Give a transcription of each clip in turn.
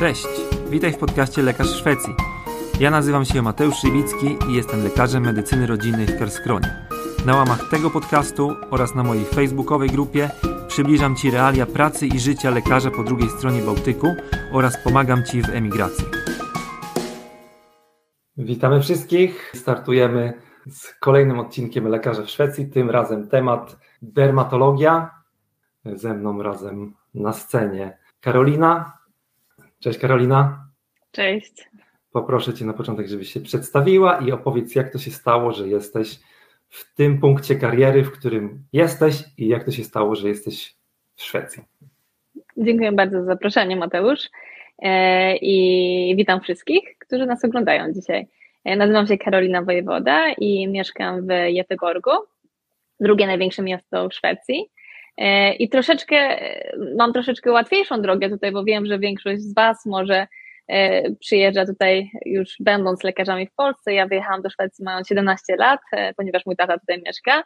Cześć, witaj w podcaście Lekarz Szwecji. Ja nazywam się Mateusz Szywicki i jestem lekarzem medycyny rodzinnej w Kerskronie. Na łamach tego podcastu oraz na mojej facebookowej grupie przybliżam Ci realia pracy i życia lekarza po drugiej stronie Bałtyku oraz pomagam Ci w emigracji. Witamy wszystkich. Startujemy z kolejnym odcinkiem Lekarza w Szwecji. Tym razem temat dermatologia. Ze mną razem na scenie Karolina. Cześć Karolina. Cześć. Poproszę Cię na początek, żebyś się przedstawiła i opowiedz, jak to się stało, że jesteś w tym punkcie kariery, w którym jesteś i jak to się stało, że jesteś w Szwecji. Dziękuję bardzo za zaproszenie, Mateusz. E, I witam wszystkich, którzy nas oglądają dzisiaj. E, nazywam się Karolina Wojewoda i mieszkam w Jeteborgu, drugie największe miasto w Szwecji. E, I troszeczkę, mam troszeczkę łatwiejszą drogę tutaj, bo wiem, że większość z Was może E, przyjeżdża tutaj już będąc lekarzami w Polsce. Ja wyjechałam do Szwecji mając 17 lat, e, ponieważ mój tata tutaj mieszka,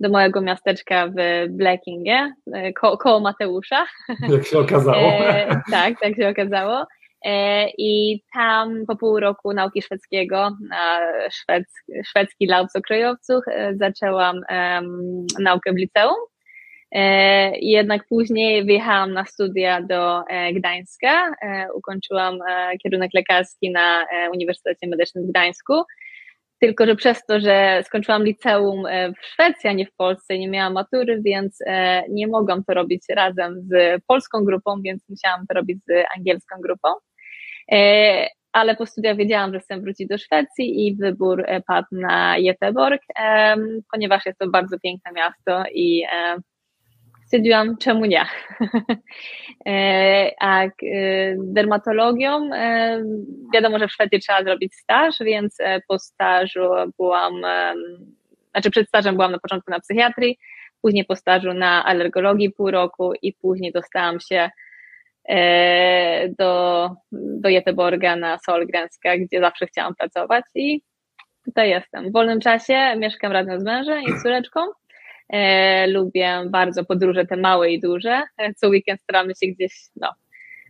do mojego miasteczka w Blekingie, e, ko koło Mateusza. Jak się okazało. E, tak, tak się okazało. E, I tam po pół roku nauki szwedzkiego na szwedzki, szwedzki dla obcokrajowców zaczęłam um, naukę w liceum E, jednak później wyjechałam na studia do e, Gdańska, e, ukończyłam kierunek lekarski na Uniwersytecie Medycznym w Gdańsku. Tylko, że przez to, że skończyłam liceum w Szwecji, a nie w Polsce, nie miałam matury, więc nie mogłam to robić razem z polską grupą, więc musiałam to robić z angielską grupą. Ale po studiach wiedziałam, że chcę wrócić do Szwecji i wybór padł na Göteborg, ponieważ jest to bardzo piękne miasto i stwierdziłam, czemu nie. E, a e, dermatologią, e, wiadomo, że w Szwecji trzeba zrobić staż, więc po stażu byłam, znaczy przed stażem byłam na początku na psychiatrii, później po stażu na alergologii pół roku i później dostałam się do, do Jeteborga na Solgrenska, gdzie zawsze chciałam pracować i tutaj jestem. W wolnym czasie mieszkam razem z mężem i córeczką E, lubię bardzo podróże te małe i duże. Co weekend staramy się gdzieś no,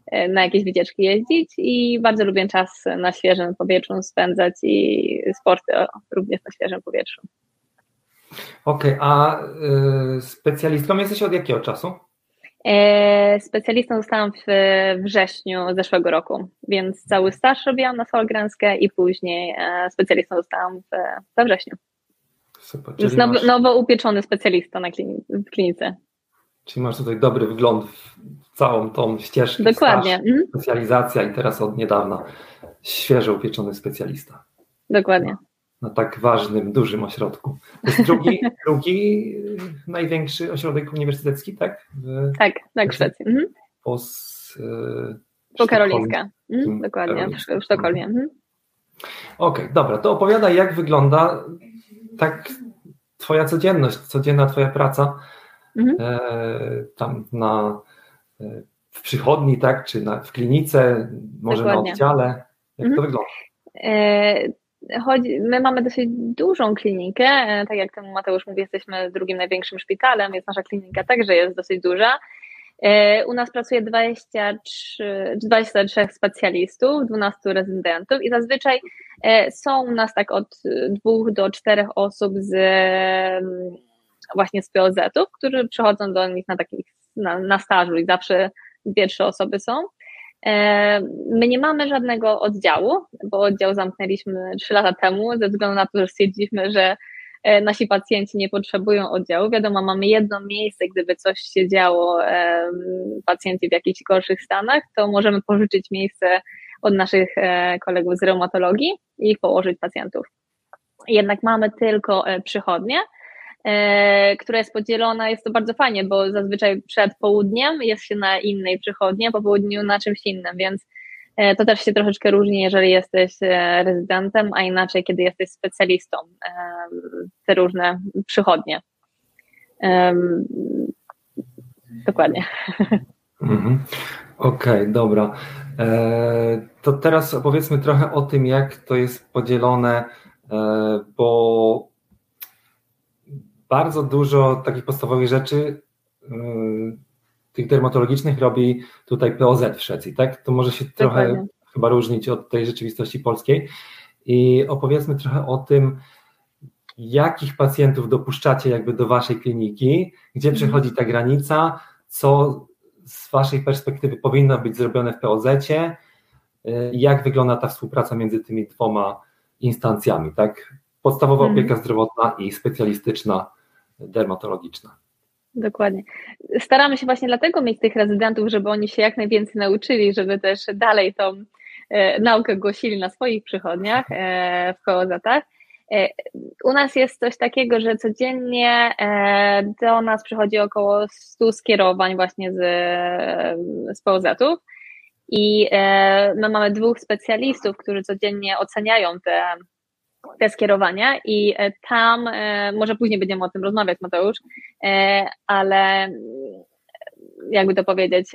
e, na jakieś wycieczki jeździć i bardzo lubię czas na świeżym powietrzu spędzać i sporty również na świeżym powietrzu. Okej, okay, a y, specjalistką jesteś od jakiego czasu? E, specjalistą zostałam w wrześniu zeszłego roku, więc cały staż robiłam na Solgrenskę i później e, specjalistą zostałam w, we wrześniu. Super. Jest nowo, nowo upieczony specjalista na klini w klinice. Czyli masz tutaj dobry wgląd w całą tą ścieżkę. Dokładnie. Staż, mhm. specjalizacja i teraz od niedawna świeżo upieczony specjalista. Dokładnie. Na, na tak ważnym, dużym ośrodku. To jest drugi, drugi największy ośrodek uniwersytecki, tak? W, tak, tak, w Szwecji. Mhm. Po, po Karolińska. Mhm, dokładnie, w Sztokholmie. Mhm. Okej, okay, dobra, to opowiadaj, jak wygląda tak twoja codzienność, codzienna twoja praca mhm. e, tam na, e, w przychodni, tak, czy na, w klinice, może Dokładnie. na oddziale, jak mhm. to wygląda? E, chodzi, my mamy dosyć dużą klinikę, e, tak jak temu Mateusz mówi, jesteśmy drugim największym szpitalem, więc nasza klinika także jest dosyć duża. E, u nas pracuje 23, 23 specjalistów, 12 rezydentów i zazwyczaj e, są u nas tak od dwóch do czterech osób z mm, właśnie z POZ-ów, którzy przychodzą do nich na takich na, na stażu i zawsze dwie, trzy osoby są. E, my nie mamy żadnego oddziału, bo oddział zamknęliśmy trzy lata temu ze względu na to, że stwierdziliśmy, że nasi pacjenci nie potrzebują oddziału. Wiadomo, mamy jedno miejsce, gdyby coś się działo, pacjenci w jakichś gorszych stanach, to możemy pożyczyć miejsce od naszych e, kolegów z reumatologii i położyć pacjentów. Jednak mamy tylko e, przychodnie, która jest podzielona, jest to bardzo fajnie, bo zazwyczaj przed południem jest się na innej przychodni, po południu na czymś innym, więc E, to też się troszeczkę różni, jeżeli jesteś e, rezydentem, a inaczej, kiedy jesteś specjalistą. E, te różne przychodnie. Dokładnie. Mhm. Okej, okay, dobra. To teraz opowiedzmy trochę o tym, jak to jest podzielone, bo bardzo dużo takich podstawowych rzeczy tych dermatologicznych robi tutaj POZ w Szwecji, tak? To może się Dokładnie. trochę chyba różnić od tej rzeczywistości polskiej. I opowiedzmy trochę o tym, jakich pacjentów dopuszczacie jakby do waszej kliniki, gdzie mhm. przechodzi ta granica, co z waszej perspektywy powinno być zrobione w POZ-cie, y, jak wygląda ta współpraca między tymi dwoma instancjami, tak? Podstawowa mhm. opieka zdrowotna i specjalistyczna dermatologiczna. Dokładnie. Staramy się właśnie dlatego mieć tych rezydentów, żeby oni się jak najwięcej nauczyli, żeby też dalej tą e, naukę głosili na swoich przychodniach e, w kołozatach. E, u nas jest coś takiego, że codziennie e, do nas przychodzi około 100 skierowań właśnie z, z POZ-ów i e, my mamy dwóch specjalistów, którzy codziennie oceniają te te skierowania i e, tam, e, może później będziemy o tym rozmawiać, Mateusz, e, ale jakby to powiedzieć,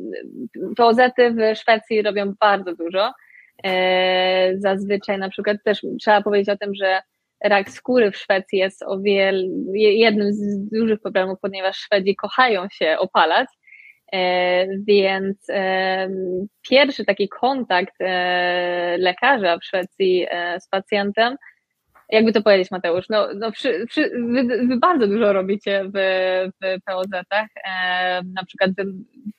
poz w Szwecji robią bardzo dużo. Zazwyczaj na przykład też trzeba powiedzieć o tym, że rak skóry w Szwecji jest o wiele, jednym z dużych problemów, ponieważ Szwedzi kochają się opalać więc e, pierwszy taki kontakt e, lekarza w Szwecji z pacjentem, jakby to powiedzieć, Mateusz, no, no przy, przy, wy, wy, bardzo dużo robicie w, w POZ-ach. Na przykład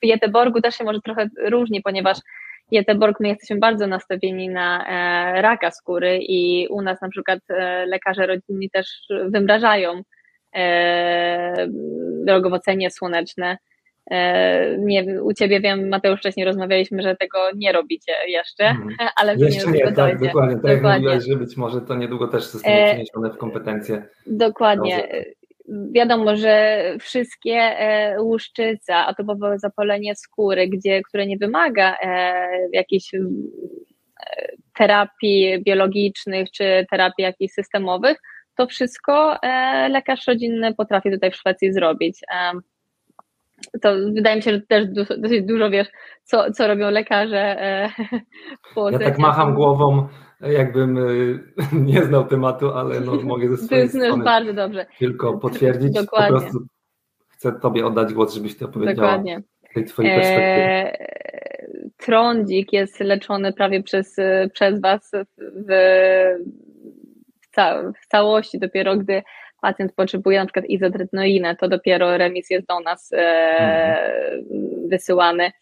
w Jeteborgu też się może trochę różni, ponieważ Jeteborg my jesteśmy bardzo nastawieni na raka skóry i u nas na przykład lekarze rodzinni też wymrażają drogowocenie słoneczne. E, nie, u ciebie wiem, Mateusz, wcześniej rozmawialiśmy, że tego nie robicie jeszcze, hmm. ale jeszcze nie, tak, dokładnie, tak dokładnie. jak mówiłaś, że być może to niedługo też zostanie e, przeniesione w kompetencje. Dokładnie. Wiadomo, że wszystkie e, łuszczyca, atomowe zapalenie skóry, gdzie, które nie wymaga jakichś terapii biologicznych czy terapii jakichś systemowych, to wszystko lekarz rodzinny potrafi tutaj w Szwecji zrobić to wydaje mi się, że też dosyć dużo wiesz, co, co robią lekarze e, w Ja tak macham głową, jakbym e, nie znał tematu, ale no, mogę ze swojej to jest bardzo dobrze. tylko potwierdzić. Dokładnie. Po prostu chcę Tobie oddać głos, żebyś Ty opowiedziała Dokładnie. tej Twojej perspektywy. E, trądzik jest leczony prawie przez, przez Was w, w całości, dopiero gdy pacjent potrzebuje na przykład to dopiero remis jest do nas e, mhm. wysyłany.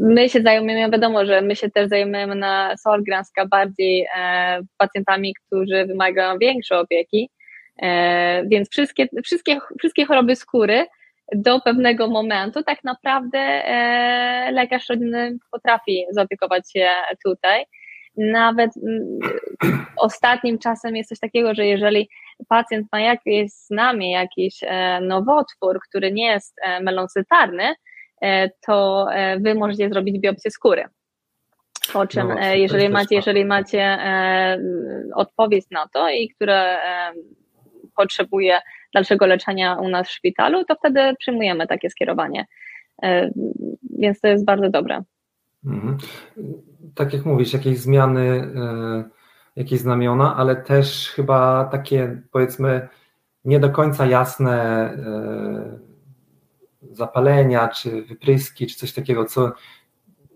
My się zajmujemy, wiadomo, że my się też zajmujemy na Solgranska bardziej e, pacjentami, którzy wymagają większej opieki, e, więc wszystkie, wszystkie, wszystkie choroby skóry do pewnego momentu tak naprawdę e, lekarz rodzinny potrafi zaopiekować się tutaj. Nawet mm, ostatnim czasem jest coś takiego, że jeżeli pacjent ma jakieś znamie, jakiś e, nowotwór, który nie jest e, meloncytarny, e, to wy możecie zrobić biopsję skóry. Po czym, no, jeżeli, macie, jeżeli macie odpowiedź na to i które potrzebuje dalszego leczenia u nas w szpitalu, to wtedy przyjmujemy takie skierowanie. Więc to jest bardzo dobre. Mhm. Tak jak mówisz, jakieś zmiany jakieś znamiona, ale też chyba takie powiedzmy nie do końca jasne e, zapalenia, czy wypryski, czy coś takiego, co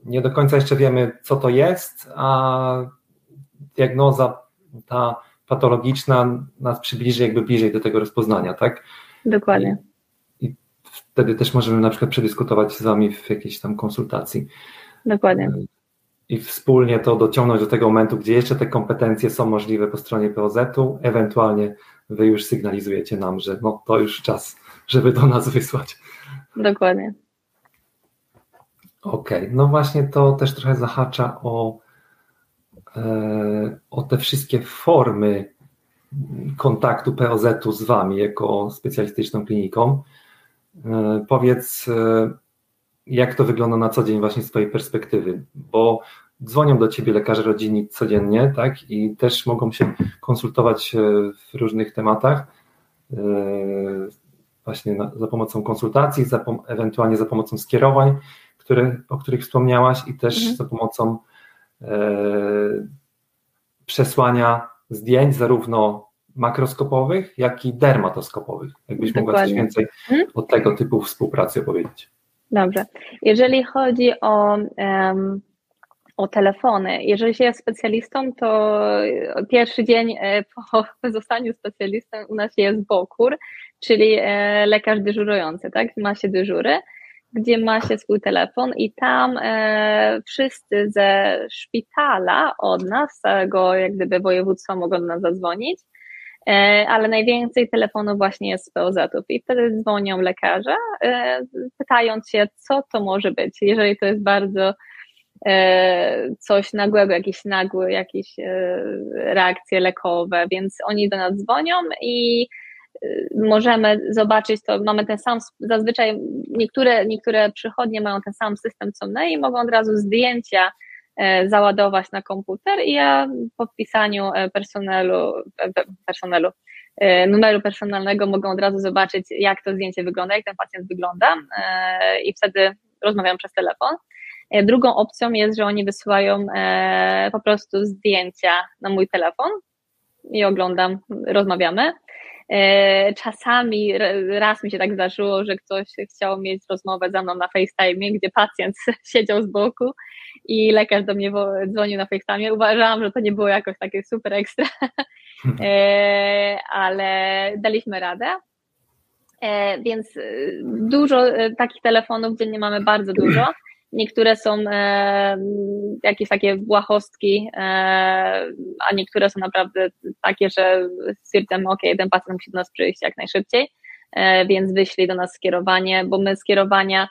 nie do końca jeszcze wiemy, co to jest, a diagnoza ta patologiczna nas przybliży jakby bliżej do tego rozpoznania, tak? Dokładnie. I, i wtedy też możemy na przykład przedyskutować z Wami w jakiejś tam konsultacji. Dokładnie i wspólnie to dociągnąć do tego momentu, gdzie jeszcze te kompetencje są możliwe po stronie POZ-u, ewentualnie wy już sygnalizujecie nam, że no to już czas, żeby do nas wysłać. Dokładnie. Okej, okay. no właśnie to też trochę zahacza o, e, o te wszystkie formy kontaktu POZ-u z Wami jako specjalistyczną kliniką. E, powiedz, e, jak to wygląda na co dzień właśnie z Twojej perspektywy, bo dzwonią do Ciebie lekarze rodzinni codziennie, tak, i też mogą się konsultować e, w różnych tematach, e, właśnie za pomocą konsultacji, za, ewentualnie za pomocą skierowań, które, o których wspomniałaś i też mhm. za pomocą e, przesłania zdjęć zarówno makroskopowych, jak i dermatoskopowych. Jakbyś Dokładnie. mogła coś więcej hmm? o tego typu współpracy opowiedzieć. Dobrze. Jeżeli chodzi o, um, o telefony, jeżeli się jest specjalistą, to pierwszy dzień e, po zostaniu specjalistą u nas jest bokur, czyli e, lekarz dyżurujący, tak? Ma się dyżury gdzie ma się swój telefon i tam e, wszyscy ze szpitala od nas, całego jak gdyby województwa mogą do nas zadzwonić, ale najwięcej telefonów właśnie jest z POZ-ów i wtedy dzwonią lekarze, e, pytając się, co to może być, jeżeli to jest bardzo e, coś nagłego, jakieś nagłe, jakieś e, reakcje lekowe, więc oni do nas dzwonią i możemy zobaczyć to, mamy ten sam, zazwyczaj niektóre, niektóre przychodnie mają ten sam system co my i mogą od razu zdjęcia e, załadować na komputer i ja po wpisaniu e, personelu, e, personelu numeru personalnego mogą od razu zobaczyć, jak to zdjęcie wygląda, jak ten pacjent wygląda i wtedy rozmawiam przez telefon. Drugą opcją jest, że oni wysyłają po prostu zdjęcia na mój telefon i oglądam, rozmawiamy. E, czasami raz mi się tak zdarzyło, że ktoś chciał mieć rozmowę ze mną na FaceTime, gdzie pacjent siedział z boku i lekarz do mnie dzwonił na FaceTime. Uważałam, że to nie było jakoś takie super ekstra, e, ale daliśmy radę. E, więc dużo takich telefonów dziennie mamy bardzo dużo. Niektóre są e, jakieś takie błahostki, e, a niektóre są naprawdę takie, że stwierdzamy, ok, ten pacjent musi do nas przyjść jak najszybciej, e, więc wyślij do nas skierowanie, bo my skierowania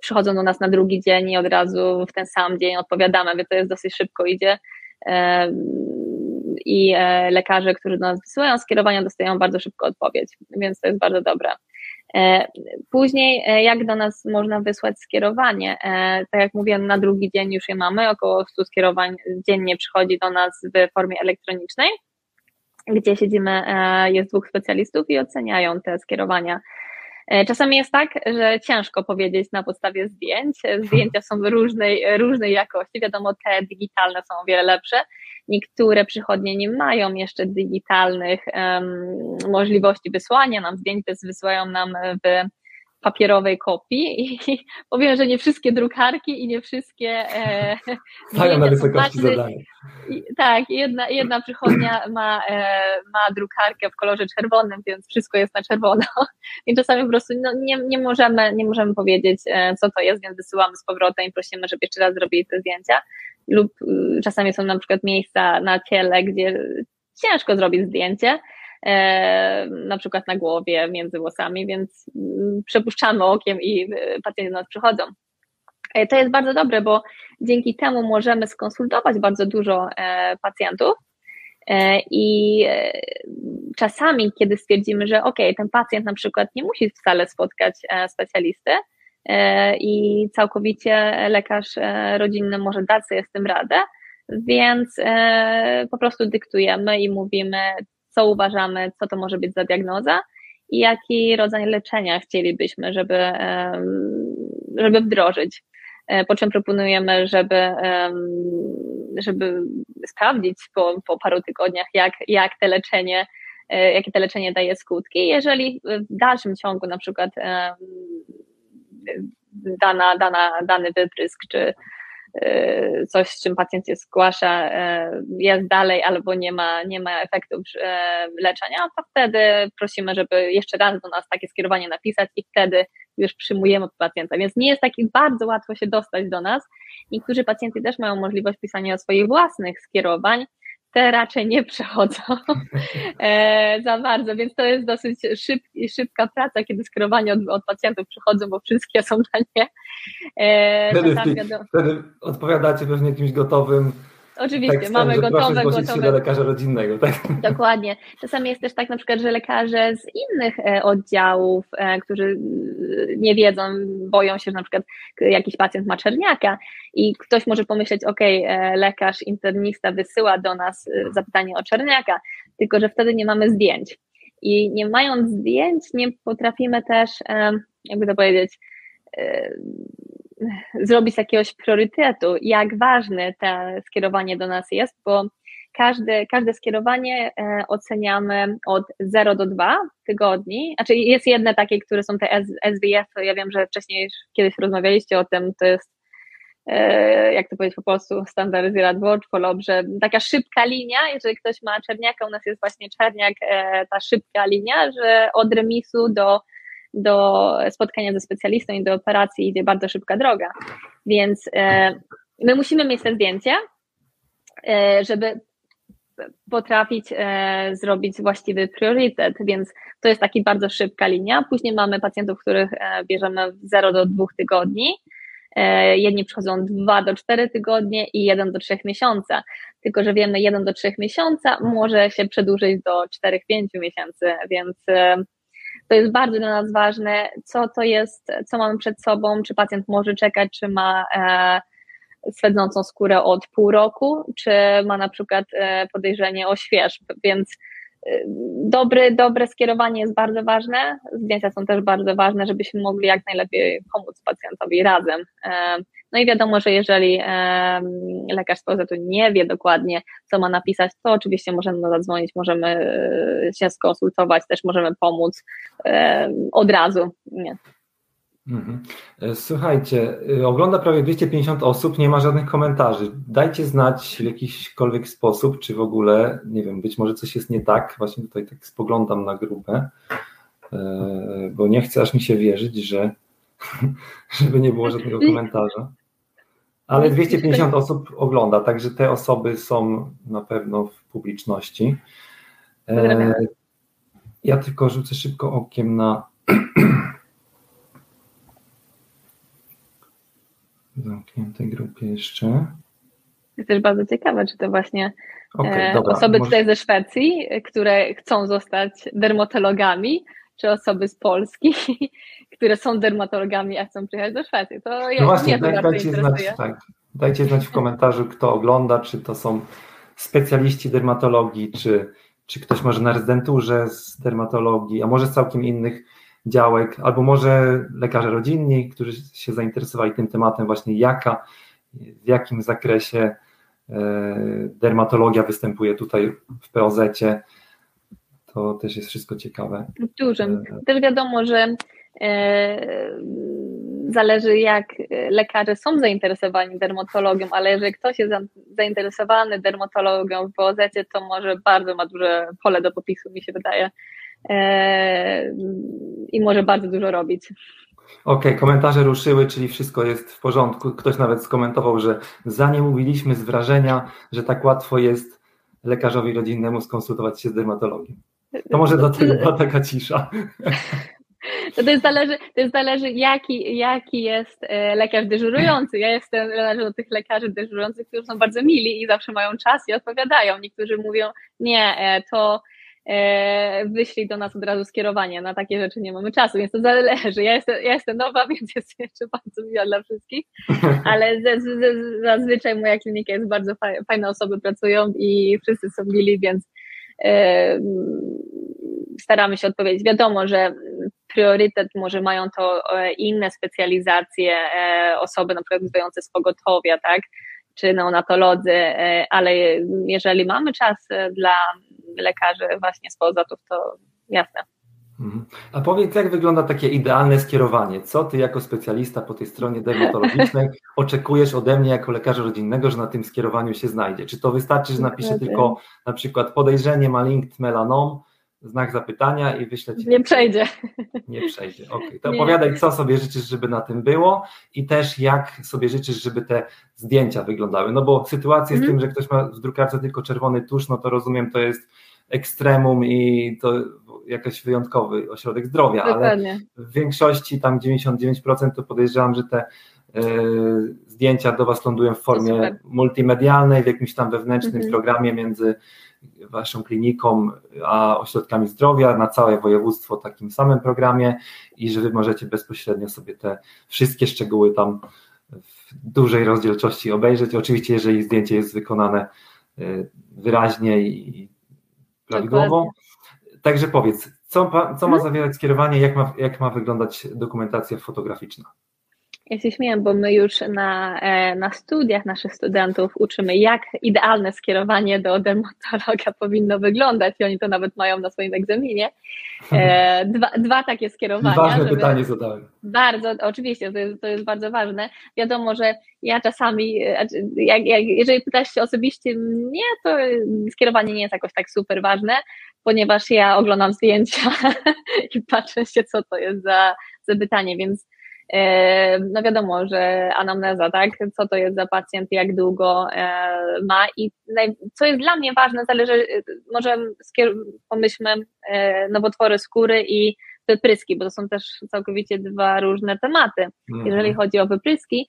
przychodzą do nas na drugi dzień i od razu w ten sam dzień odpowiadamy, więc to jest dosyć szybko idzie i lekarze, którzy do nas wysyłają skierowania, dostają bardzo szybko odpowiedź, więc to jest bardzo dobre. E, później, e, jak do nas można wysłać skierowanie? E, tak jak mówiłem, na drugi dzień już je mamy, około 100 skierowań dziennie przychodzi do nas w formie elektronicznej, gdzie siedzimy, jest dwóch specjalistów i oceniają te skierowania czasami jest tak, że ciężko powiedzieć na podstawie zdjęć. Zdjęcia są różnej, różnej jakości. Wiadomo, te digitalne są o wiele lepsze. Niektóre przychodnie nie mają jeszcze digitalnych um, możliwości wysłania nam zdjęć, więc wysyłają nam w papierowej kopii i powiem, że nie wszystkie drukarki i nie wszystkie e, stają na wysokości zadania. Tak, jedna, jedna przychodnia ma, e, ma drukarkę w kolorze czerwonym, więc wszystko jest na czerwono. I czasami po prostu no, nie, nie, możemy, nie możemy powiedzieć, e, co to jest, więc wysyłamy z powrotem i prosimy, żeby jeszcze raz zrobili te zdjęcia. Lub y, czasami są na przykład miejsca na ciele, gdzie ciężko zrobić zdjęcie, na przykład na głowie, między włosami, więc mm, przepuszczamy okiem i e, pacjenci do nas przychodzą. E, to jest bardzo dobre, bo dzięki temu możemy skonsultować bardzo dużo pacjentów i czasami, kiedy stwierdzimy, że ok, ten pacjent na przykład nie musi wcale spotkać specjalisty i całkowicie lekarz rodzinny może dać sobie z tym radę, więc po prostu dyktujemy i mówimy, co uważamy, co to może być za diagnoza i jaki rodzaj leczenia chcielibyśmy, żeby, żeby wdrożyć. E, po czym proponujemy, żeby, żeby sprawdzić po, po paru tygodniach, jak, jak te leczenie, e, jakie to leczenie daje skutki. Jeżeli w dalszym ciągu na przykład dana, dana, dany wyprysk czy coś, z czym pacjent się zgłasza, y, jest dalej albo nie ma, nie ma efektów y, leczenia, to wtedy prosimy, żeby jeszcze raz do nas takie skierowanie napisać i wtedy już przyjmujemy pacjenta. Więc nie jest tak bardzo łatwo się dostać do nas. Niektórzy pacjenci też mają możliwość pisania swoich własnych skierowań, te raczej nie przechodzą e, za bardzo, więc to jest dosyć szyb, szybka praca, kiedy skierowania od, od, pacjentów przychodzą, bo wszystkie są na nie. E, wtedy, wtedy odpowiadacie pewnie jakimś gotowym Oczywiście, tekstem, mamy gotowe, gotowe. się do lekarza rodzinnego, tak? Dokładnie. Czasami jest też tak na przykład, że lekarze z innych e, oddziałów, e, którzy e, nie wiedzą, boją się, że na przykład jakiś pacjent ma czerniaka i ktoś może pomyśleć, ok, lekarz internista wysyła do nas zapytanie o czerniaka, tylko że wtedy nie mamy zdjęć. I nie mając zdjęć, nie potrafimy też, jakby to powiedzieć, zrobić jakiegoś priorytetu, jak ważne to skierowanie do nas jest, bo każde, każde skierowanie e, oceniamy od 0 do 2 tygodni. Znaczy jest jedne takie, które są te SVF, ja wiem, że wcześniej kiedyś rozmawialiście o tym, to jest e, jak to powiedzieć po polsku, standard zero watch, że taka szybka linia, jeżeli ktoś ma czerniaka, u nas jest właśnie czerniak, ta szybka linia, że od remisu do, do spotkania ze specjalistą i do operacji idzie bardzo szybka droga. Więc my musimy mieć te zdjęcia, E, żeby potrafić e, zrobić właściwy priorytet, więc to jest taki bardzo szybka linia. Później mamy pacjentów, których e, bierzemy 0 do 2 tygodni. Jedni przychodzą 2 do 4 tygodnie i 1 do 3 miesiąca. Tylko, że wiemy, 1 do 3 miesiąca może się przedłużyć do 4-5 miesięcy, więc to jest bardzo dla nas ważne, co to jest, co mamy przed sobą, czy pacjent może czekać, czy ma swedzącą skórę od pół roku, czy ma na przykład e, podejrzenie o śwież, więc e, dobry, dobre skierowanie jest bardzo ważne, zdjęcia są też bardzo ważne, żebyśmy mogli jak najlepiej pomóc pacjentowi razem. E, no i wiadomo, że jeżeli lekarz z POZ nie wie dokładnie, co ma napisać, to oczywiście możemy zadzwonić, możemy się skonsultować, też możemy pomóc od razu. Nie. Mhm. E, słuchajcie, e, ogląda prawie 250 osób, nie ma żadnych komentarzy. Dajcie znać w jakiśkolwiek sposób, czy w ogóle, nie wiem, być może coś jest nie tak. Właśnie tutaj tak spoglądam na grupę, e, bo nie chcę aż mi się wierzyć, że żeby nie było żadnego komentarza. Ale 250 osób ogląda, także te osoby są na pewno w publiczności. Ja tylko rzucę szybko okiem na zamkniętej grupie jeszcze. Jest też bardzo ciekawe, czy to właśnie okay, e, dobra, osoby może... tutaj ze Szwecji, które chcą zostać dermatologami, czy osoby z Polski, które są dermatologami, a chcą przyjechać do Szwecji. To no właśnie, daj, dajcie, znać, tak, dajcie znać w komentarzu, kto ogląda, czy to są specjaliści dermatologii, czy, czy ktoś może na rezydenturze z dermatologii, a może z całkiem innych działek, albo może lekarze rodzinni, którzy się zainteresowali tym tematem, właśnie jaka, w jakim zakresie e, dermatologia występuje tutaj w POZ-cie. To też jest wszystko ciekawe. Dużym. E, też wiadomo, że e, zależy jak lekarze są zainteresowani dermatologią, ale jeżeli ktoś jest zainteresowany dermatologią w POZ, to może bardzo ma duże pole do popisu, mi się wydaje. E, i może bardzo dużo robić. Okej, okay, komentarze ruszyły, czyli wszystko jest w porządku. Ktoś nawet skomentował, że zanim mówiliśmy z wrażenia, że tak łatwo jest lekarzowi rodzinnemu skonsultować się z dermatologiem. To może dlatego była taka cisza. To, to, jest zależy, to jest zależy jaki, jaki jest e, lekarz dyżurujący. Ja jestem należę do tych lekarzy dyżurujących, którzy są bardzo mili i zawsze mają czas i odpowiadają. Niektórzy mówią, nie, e, to wyślij do nas od razu skierowanie, na takie rzeczy nie mamy czasu, więc to zależy. Ja jestem, ja jestem nowa, więc jest jeszcze bardzo miła dla wszystkich, ale zazwyczaj moja klinika jest bardzo fajne osoby pracują i wszyscy są mili, więc e, staramy się odpowiedzieć. Wiadomo, że priorytet może mają to e, inne specjalizacje, osoby na przykład związane z pogotowia, tak, czy neonatolodzy, ale jeżeli mamy czas dla lekarzy właśnie z POZ-ów, to jasne. Mhm. A powiedz, jak wygląda takie idealne skierowanie? Co ty jako specjalista po tej stronie dermatologicznej oczekujesz ode mnie jako lekarza rodzinnego, że na tym skierowaniu się znajdzie? Czy to wystarczy, że napiszę tylko na przykład podejrzenie malignant melanom, znak zapytania i wyślę ci. Nie przejdzie. Nie przejdzie. Okej, okay. to nie. opowiadaj, co sobie życzysz, żeby na tym było i też jak sobie życzysz, żeby te zdjęcia wyglądały. No bo sytuacja z mm. tym, że ktoś ma w drukarce tylko czerwony tusz, no to rozumiem, to jest ekstremum i to jakiś wyjątkowy ośrodek zdrowia, Dokładnie. ale w większości tam 99% to podejrzewam, że te y, zdjęcia do Was lądują w formie multimedialnej, w jakimś tam wewnętrznym mhm. programie między Waszą kliniką a ośrodkami zdrowia na całe województwo takim samym programie i że Wy możecie bezpośrednio sobie te wszystkie szczegóły tam w dużej rozdzielczości obejrzeć. Oczywiście, jeżeli zdjęcie jest wykonane y, wyraźnie i prawidłowo. Także powiedz, co, co ma mhm. zawierać skierowanie, jak ma, jak ma wyglądać dokumentacja fotograficzna? Ja się śmieję, bo my już na, e, na studiach naszych studentów uczymy, jak idealne skierowanie do dermatologa powinno wyglądać i oni to nawet mają na swoim egzaminie. E, dwa, dwa takie skierowania. Ważne żeby... pytanie zadałem. Bardzo, oczywiście, to jest, to jest bardzo ważne. Wiadomo, że ja czasami, e, jak, jak, jeżeli pytasz się osobiście mnie, to skierowanie nie jest jakoś tak super ważne, ponieważ ja oglądam zdjęcia i patrzę się, co to jest za, za pytanie, więc no wiadomo, że anamneza, tak? Co to jest za pacjent, jak długo e, ma i co jest dla mnie ważne, zależy, może pomyślmy e, nowotwory skóry i wypryski, bo to są też całkowicie dwa różne tematy. Mhm. Jeżeli chodzi o wypryski,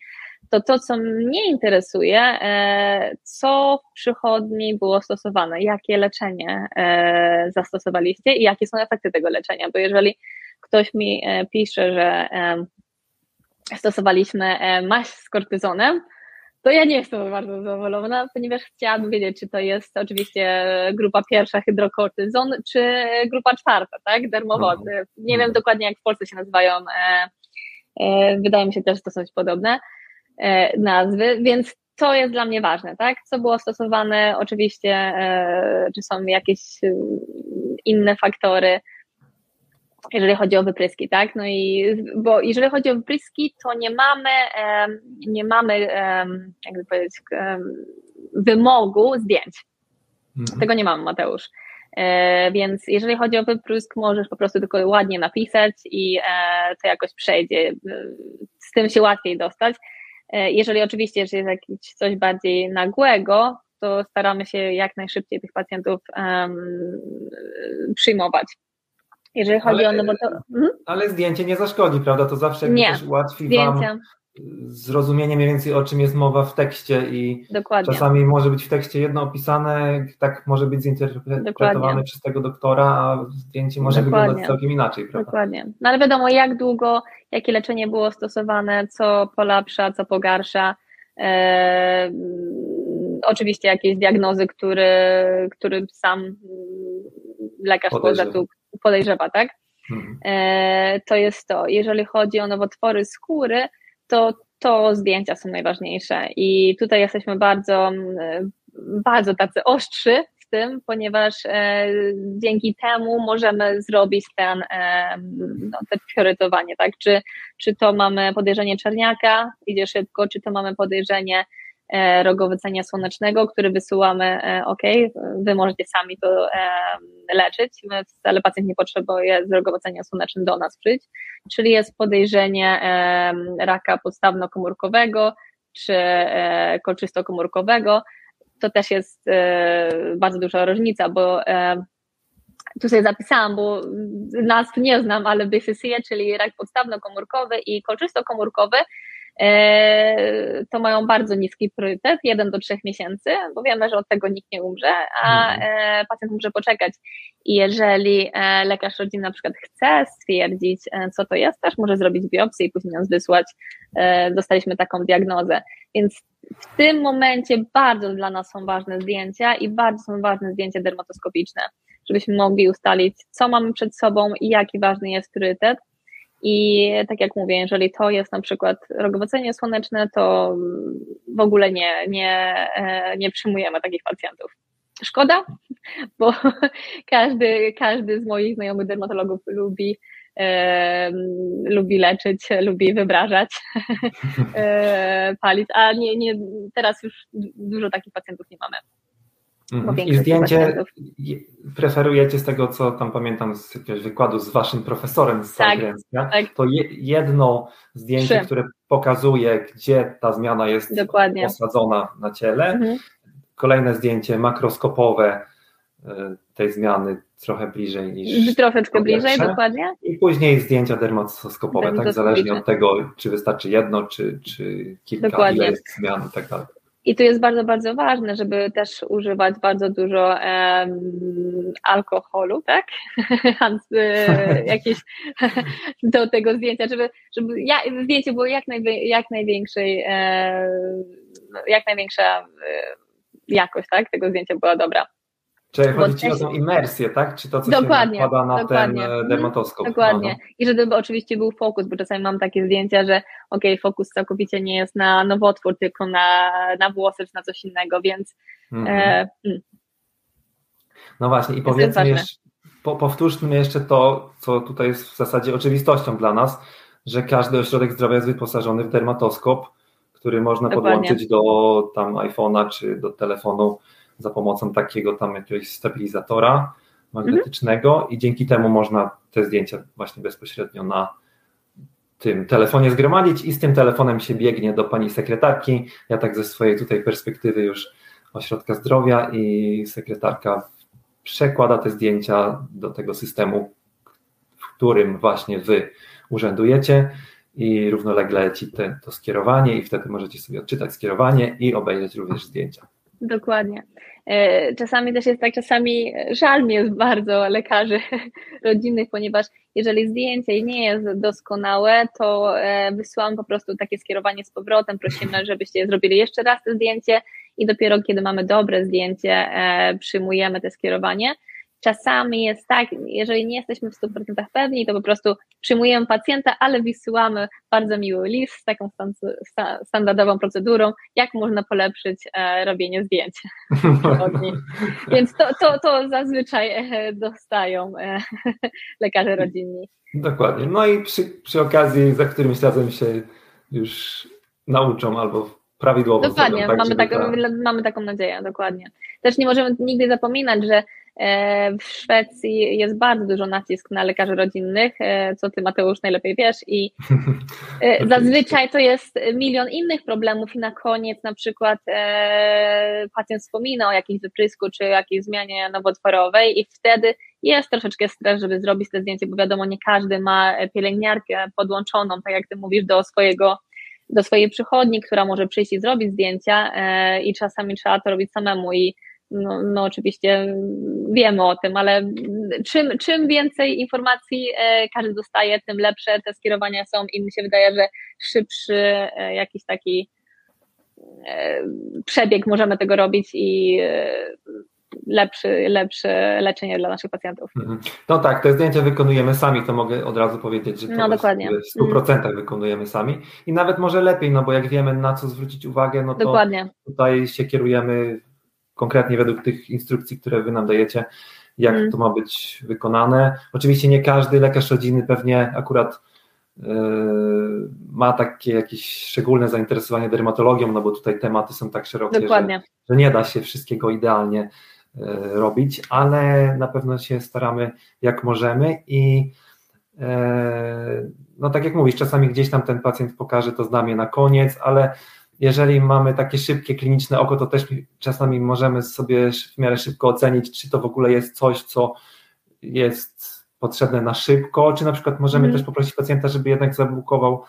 to to, co mnie interesuje, co w przychodni było stosowane, jakie leczenie zastosowaliście i jakie są efekty tego leczenia, bo jeżeli ktoś mi pisze, że stosowaliśmy e, maść z kortyzonem, to ja nie jestem bardzo zadowolona, ponieważ chciałabym wiedzieć, czy to jest oczywiście grupa pierwsza hydrokortyzon, czy grupa czwarta, tak, dermowody. Mhm. Nie wiem dokładnie, jak w Polsce się nazywają, e, e, wydaje mi się też dosyć podobne nazwy, więc to jest dla mnie ważne, tak, co było stosowane, oczywiście, czy są jakieś inne faktory, jeżeli chodzi o wypryski, tak? No i bo jeżeli chodzi o wypryski, to nie mamy, nie mamy, jakby powiedzieć, wymogu zdjęć. Mhm. Tego nie mamy, Mateusz. E, więc jeżeli chodzi o wyprysk, możesz po prostu tylko ładnie napisać i e, to jakoś przejdzie. Z tym się łatwiej dostać. E, jeżeli oczywiście jest jakieś coś bardziej nagłego, to staramy się jak najszybciej tych pacjentów um, przyjmować. Jeżeli chodzi ale, o no to. Hmm? Ale zdjęcie nie zaszkodzi, prawda? To zawsze nie. też ułatwi Zdjęcia. Wam zrozumienie mniej więcej o czym jest mowa w tekście i Dokładnie. czasami może być w tekście jedno opisane, tak może być zinterpretowane Dokładnie. przez tego doktora, a zdjęcie może Dokładnie. wyglądać całkiem inaczej, prawda? Dokładnie. No ale wiadomo jak długo, jakie leczenie było stosowane, co polepsza, co pogarsza. Eee, oczywiście jakieś diagnozy, który, który sam lekarz podejrzewa. Podejrzewa, tak? Mhm. E, to jest to. Jeżeli chodzi o nowotwory skóry, to to zdjęcia są najważniejsze i tutaj jesteśmy bardzo, bardzo tacy ostrzy w tym, ponieważ e, dzięki temu możemy zrobić ten, e, no, te priorytowanie, tak? Czy, czy to mamy podejrzenie czerniaka, idzie szybko, czy to mamy podejrzenie E, rogowycenia słonecznego, który wysyłamy, e, ok, wy możecie sami to e, leczyć, ale pacjent nie potrzebuje z rogowycenia słonecznym do nas przyjść, czyli jest podejrzenie raka podstawno-komórkowego czy kolczysto-komórkowego, to też jest bardzo duża różnica, bo tu sobie zapisałam, bo nazw nie znam, ale BCC, czyli rak podstawno-komórkowy i kolczysto-komórkowy E, to mają bardzo niski priorytet, 1 do 3 miesięcy, bo wiemy, że od tego nikt nie umrze, a mhm. e, pacjent może poczekać. I jeżeli e, lekarz rodziny na przykład chce stwierdzić, co to jest, też może zrobić biopsję i później ją wysłać. Dostaliśmy taką diagnozę. Więc w tym momencie bardzo dla nas są ważne zdjęcia i bardzo są ważne zdjęcia dermatoskopiczne, żebyśmy mogli ustalić, co mamy przed sobą i jaki ważny jest priorytet i tak jak mówię, jeżeli to jest na przykład rogowacenie słoneczne, to w ogóle nie, nie, e, nie przyjmujemy takich pacjentów. Szkoda, bo każdy, każdy z moich znajomych dermatologów lubi, e, lubi leczyć, lubi wybrażać, e, palić, a nie, nie, teraz już dużo takich pacjentów nie mamy. I zdjęcie preferujecie z tego, co tam pamiętam z jakiegoś wykładu z waszym profesorem z tak, tak. to jedno zdjęcie, Trzy. które pokazuje, gdzie ta zmiana jest Dokładnie. osadzona na ciele. Mhm. Kolejne zdjęcie makroskopowe e, tej zmiany trochę bliżej niż. Troszeczkę bliżej, dokładnie. I później zdjęcia dermatoskopowe, tak zależnie od tego, czy wystarczy jedno, czy, czy kilka, dokładnie. ile jest zmian i tak dalej. I tu jest bardzo, bardzo ważne, żeby też używać bardzo dużo um, alkoholu, tak? jakieś do tego zdjęcia, żeby, żeby ja, zdjęcie było jak, najwie, jak największej, e, jak największa e, jakość, tak? Tego zdjęcia była dobra. Czyli chodzi Ci o tą imersję, tak? Czy to, co dokładnie, się nakłada na dokładnie. ten mhm, dermatoskop? Dokładnie. Aha. I żeby oczywiście był fokus, bo czasami mam takie zdjęcia, że ok, fokus całkowicie nie jest na nowotwór, tylko na, na włosy czy na coś innego, więc mhm. e, mm. No właśnie i powiedzmy jeszcze, po, powtórzmy jeszcze to, co tutaj jest w zasadzie oczywistością dla nas, że każdy ośrodek zdrowia jest wyposażony w dermatoskop, który można Dokładnie. podłączyć do tam iPhone'a czy do telefonu za pomocą takiego tam jakiegoś stabilizatora magnetycznego mhm. i dzięki temu można te zdjęcia właśnie bezpośrednio na tym telefonie zgromadzić i z tym telefonem się biegnie do pani sekretarki. Ja tak ze swojej tutaj perspektywy już ośrodka zdrowia i sekretarka przekłada te zdjęcia do tego systemu, w którym właśnie wy urzędujecie i równolegle leci te, to skierowanie i wtedy możecie sobie odczytać skierowanie i obejrzeć również zdjęcia. Dokładnie. E, czasami też jest tak, czasami żal mi jest bardzo lekarzy rodzinnych, ponieważ jeżeli zdjęcie nie jest doskonałe, to e, wysyłam po prostu takie skierowanie z powrotem, prosimy, żebyście zrobili jeszcze raz to zdjęcie i dopiero kiedy mamy dobre zdjęcie, e, przyjmujemy te skierowanie. Czasami jest tak, jeżeli nie jesteśmy w 100% pewni, to po prostu przyjmujemy pacjenta, ale wysyłamy bardzo miły list z taką standardową procedurą, jak można polepszyć e, robienie zdjęć. Więc to, to, to zazwyczaj e, dostają e, lekarze rodzinni. Dokładnie. No i przy, przy okazji za którymś razem się już nauczą albo prawidłowo Dokładnie, zrobią, tak, mamy, taką, ta... mamy taką nadzieję, dokładnie. Też nie możemy nigdy zapominać, że w Szwecji jest bardzo dużo nacisk na lekarzy rodzinnych, e, co ty Mateusz najlepiej wiesz. I e, zazwyczaj to jest milion innych problemów i na koniec na przykład pacjent wspomina o jakimś wyprysku czy jakiejś zmianie nowotworowej i wtedy jest troszeczkę stres, żeby zrobić te zdjęcie, bo wiadomo nie każdy ma pielęgniarkę podłączoną, tak jak ty mówisz, do swojego do swojej przychodni, która może przyjść i zrobić zdjęcia i czasami trzeba to robić samemu. I no, no oczywiście wiemy o tym, ale czym, czym więcej informacji e, każdy dostaje, tym lepsze te skierowania są i mi się wydaje, że szybszy e, jakiś taki e, przebieg możemy tego robić i lepszy, lepsze leczenie dla naszych pacjentów. Mhm. No tak, te zdjęcia wykonujemy sami, to mogę od razu powiedzieć, że to no, dokładnie. w 100% mm. wykonujemy sami i nawet może lepiej, no bo jak wiemy na co zwrócić uwagę, no to dokładnie. tutaj się kierujemy konkretnie według tych instrukcji, które wy nam dajecie, jak mm. to ma być wykonane. Oczywiście nie każdy lekarz rodzinny pewnie akurat yy, ma takie jakieś szczególne zainteresowanie dermatologią, no bo tutaj tematy są tak szerokie, że, że, nie da się wszystkiego idealnie yy, robić, ale na pewno się staramy jak możemy i yy, no tak jak mówisz, czasami gdzieś tam ten pacjent pokaże to znamie na koniec, ale jeżeli mamy takie szybkie kliniczne oko, to też czasami możemy sobie w miarę szybko ocenić, czy to w ogóle jest coś, co jest potrzebne na szybko, czy na przykład możemy mm. też poprosić pacjenta, żeby jednak zabukował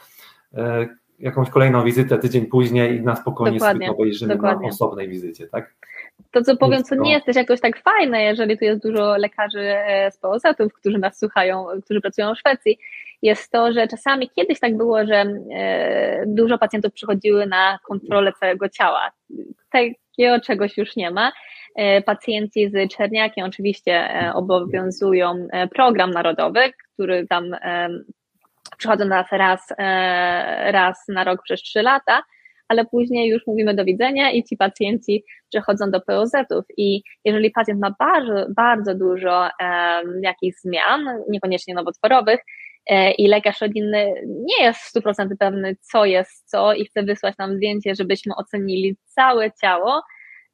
e, jakąś kolejną wizytę tydzień później i na spokojnie dokładnie, sobie obejrzymy dokładnie. na osobnej wizycie, tak? To co powiem, co nie jest też jakoś tak fajne, jeżeli tu jest dużo lekarzy e, z POZ-ów, którzy nas słuchają, którzy pracują w Szwecji, jest to, że czasami kiedyś tak było, że e, dużo pacjentów przychodziły na kontrolę całego ciała. Takiego czegoś już nie ma. E, pacjenci z czerniakiem oczywiście e, obowiązują program narodowy, który tam przychodzą nas raz, raz na rok przez trzy lata, ale później już mówimy do widzenia i ci pacjenci przechodzą do POZ-ów i jeżeli pacjent ma bardzo, bardzo dużo jakichś zmian, niekoniecznie nowotworowych, i lekarz rodzinny nie jest w 100% pewny, co jest co i chce wysłać nam zdjęcie, żebyśmy ocenili całe ciało,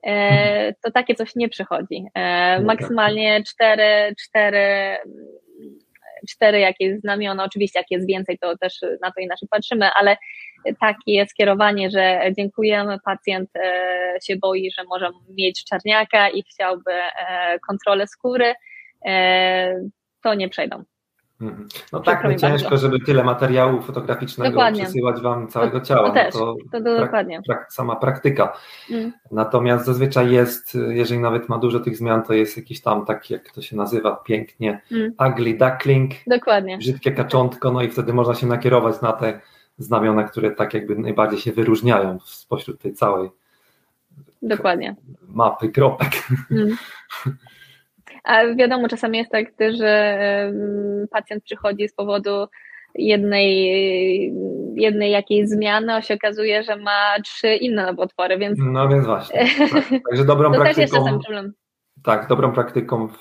e, to takie coś nie przychodzi. E. Maksymalnie cztery, cztery, cztery jakieś znamiona, oczywiście jak jest więcej, to też na to inaczej patrzymy, ale takie skierowanie, że dziękujemy, pacjent się boi, że może mieć czarniaka i chciałby kontrolę skóry, to nie przejdą. No tak, no ciężko, bardzo. żeby tyle materiału fotograficznego dokładnie. przesyłać wam całego ciała. To, też, no to, to dokładnie. Prak, sama praktyka. Mm. Natomiast zazwyczaj jest, jeżeli nawet ma dużo tych zmian, to jest jakiś tam taki, jak to się nazywa pięknie, mm. ugly duckling. Dokładnie. Brzydkie kaczątko, no i wtedy można się nakierować na te znamiona, które tak jakby najbardziej się wyróżniają spośród tej całej Dokładnie. Mapy kropek. Mm. A wiadomo, czasami jest tak, że pacjent przychodzi z powodu jednej, jednej jakiejś zmiany, a się okazuje, że ma trzy inne nowotwory, więc... No więc właśnie. Tak. Także dobrą to praktyką... też jest czasem problem. Tak, dobrą praktyką w,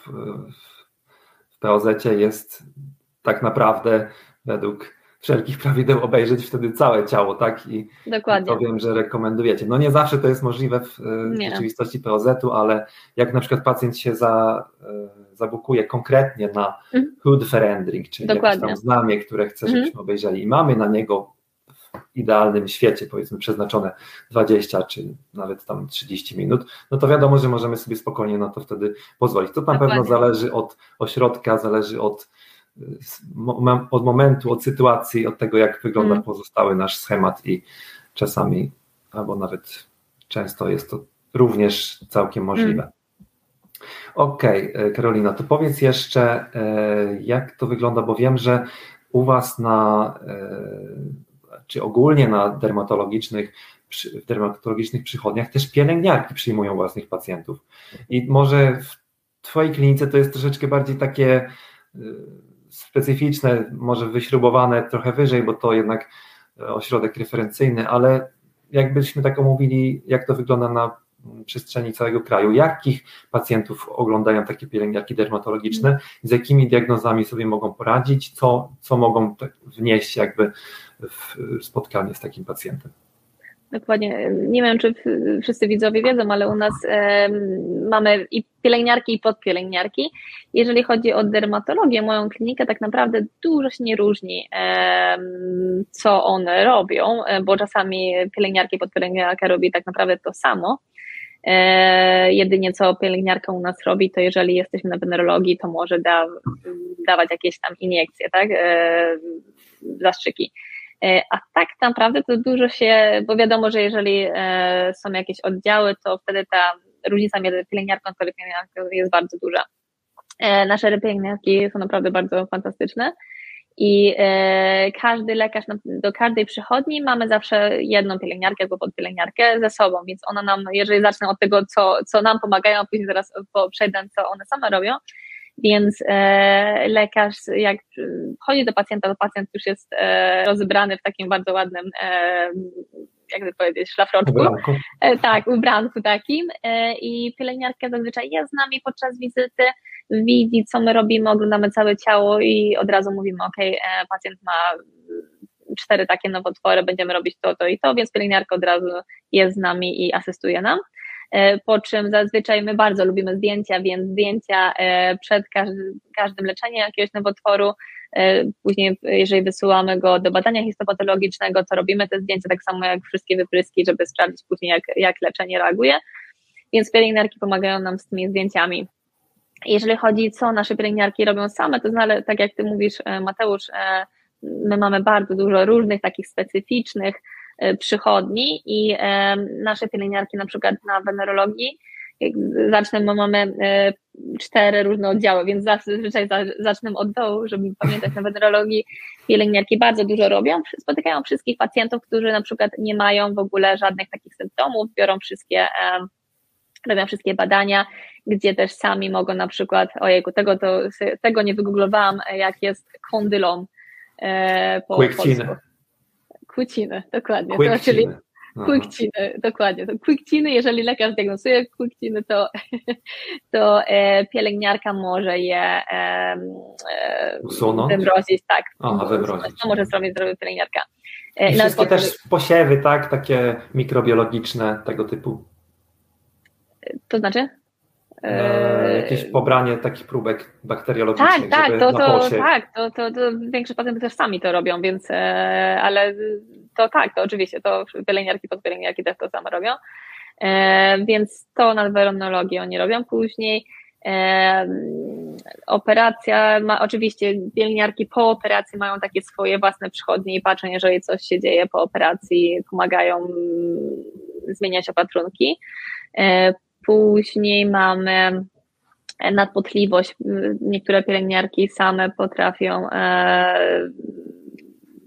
w POZ jest tak naprawdę według wszelkich prawideł obejrzeć wtedy całe ciało, tak? I Dokładnie. to wiem, że rekomendujecie. No nie zawsze to jest możliwe w, w rzeczywistości POZ-u, ale jak na przykład pacjent się za, e, zabukuje konkretnie na mhm. hood Verendring, czyli Dokładnie. jakieś tam znamie, które chce, żebyśmy mhm. obejrzeli i mamy na niego w idealnym świecie, powiedzmy, przeznaczone 20 czy nawet tam 30 minut, no to wiadomo, że możemy sobie spokojnie na to wtedy pozwolić. To na Dokładnie. pewno zależy od ośrodka, zależy od od momentu, od sytuacji, od tego, jak wygląda mm. pozostały nasz schemat i czasami, albo nawet często jest to również całkiem możliwe. Mm. Okej, okay, Karolina, to powiedz jeszcze, e, jak to wygląda, bo wiem, że u Was na, e, czy ogólnie na dermatologicznych, w dermatologicznych przychodniach też pielęgniarki przyjmują własnych pacjentów. I może w Twojej klinice to jest troszeczkę bardziej takie e, specyficzne, może wyśrubowane trochę wyżej, bo to jednak e, ośrodek referencyjny, ale jakbyśmy tak omówili, jak to wygląda na przestrzeni całego kraju, jakich pacjentów oglądają takie pielęgniarki dermatologiczne, z jakimi diagnozami sobie mogą poradzić, co, co mogą wnieść jakby w spotkanie z takim pacjentem. Dokładnie. Nie wiem, czy wszyscy widzowie wiedzą, ale u nas e, mamy i pielęgniarki, i podpielęgniarki. Jeżeli chodzi o dermatologię, moją klinikę tak naprawdę dużo się nie różni, e, co one robią, e, bo czasami pielęgniarki, podpielęgniarka robi tak naprawdę to samo. E, jedynie co pielęgniarka u nas robi, to jeżeli jesteśmy na wenerologii, to może da, dawać jakieś tam iniekcje, tak, e, zastrzyki a tak naprawdę to dużo się, bo wiadomo, że jeżeli e, są jakieś oddziały, to wtedy ta różnica między pielęgniarką a pielęgniarką jest bardzo duża. E, nasze pielęgniarki są naprawdę bardzo fantastyczne i każdy lekarz do każdej przychodni mamy zawsze jedną pielęgniarkę albo podpielęgniarkę ze sobą, więc ona nam, jeżeli zacznę od tego, co, co nam pomagają, a później zaraz przejdę, co one same robią, więc e, lekarz, jak chodzi do pacjenta, to pacjent już jest e, rozebrany w takim bardzo ładnym, e, jakby powiedzieć, szlafroczku. Ubranku. Tak, ubranku takim. I pielęgniarka zazwyczaj jest z nami podczas wizyty, widzi, co my robimy, oglądamy całe ciało i od razu mówimy, ok, pacjent ma cztery takie nowotwory, będziemy robić to, to i to, więc pielęgniarka od razu jest z nami i asystuje nam. E, po czym zazwyczaj my bardzo lubimy zdjęcia, więc zdjęcia e, przed każdym, leczeniem jakiegoś nowotworu, e, później jeżeli wysyłamy go do badania histopatologicznego, to robimy te zdjęcia tak samo jak wszystkie wypryski, żeby sprawdzić później jak, jak leczenie reaguje, więc pielęgniarki pomagają nam z tymi zdjęciami. Jeżeli chodzi co nasze pielęgniarki robią same, to znale, tak jak ty mówisz Mateusz, my mamy bardzo dużo różnych takich specyficznych przychodni i e, nasze pielęgniarki na przykład na wenerologii, zacznę, bo mamy e, cztery różne oddziały, więc zazwyczaj zacznę od dołu, żeby pamiętać na wenerologii. Pielęgniarki bardzo dużo robią, spotykają wszystkich pacjentów, którzy na przykład nie mają w ogóle żadnych takich symptomów, biorą wszystkie, robią wszystkie badania, gdzie też sami mogą na przykład, ojejku, tego, to, tego nie wygooglowałam, jak jest kondylom po polsku. Kłóciny, dokładnie. To, czyli Kłóciny, dokładnie. To kłóciny, jeżeli lekarz diagnozuje kłóciny, to, to e, pielęgniarka może je e, Usunąć? wymrozić, tak. Aha, wymrozić. To może zrobić, zrobić pielęgniarka. E, I wszystkie też posiewy, tak, takie mikrobiologiczne tego typu. To znaczy? E, jakieś pobranie takich próbek bakteriologicznych. Tak, tak, to, to, tak to, to, to większość pacjentów też sami to robią, więc e, ale to tak, to oczywiście, to pielęgniarki, podpielęgniarki też to samo robią. E, więc to na weronologii oni robią później. Operacja ma, oczywiście pielęgniarki po operacji mają takie swoje własne przychodnie i patrzą, jeżeli coś się dzieje po operacji, pomagają mm, zmieniać opatrunki. Później mamy nadpotliwość. Niektóre pielęgniarki same potrafią e,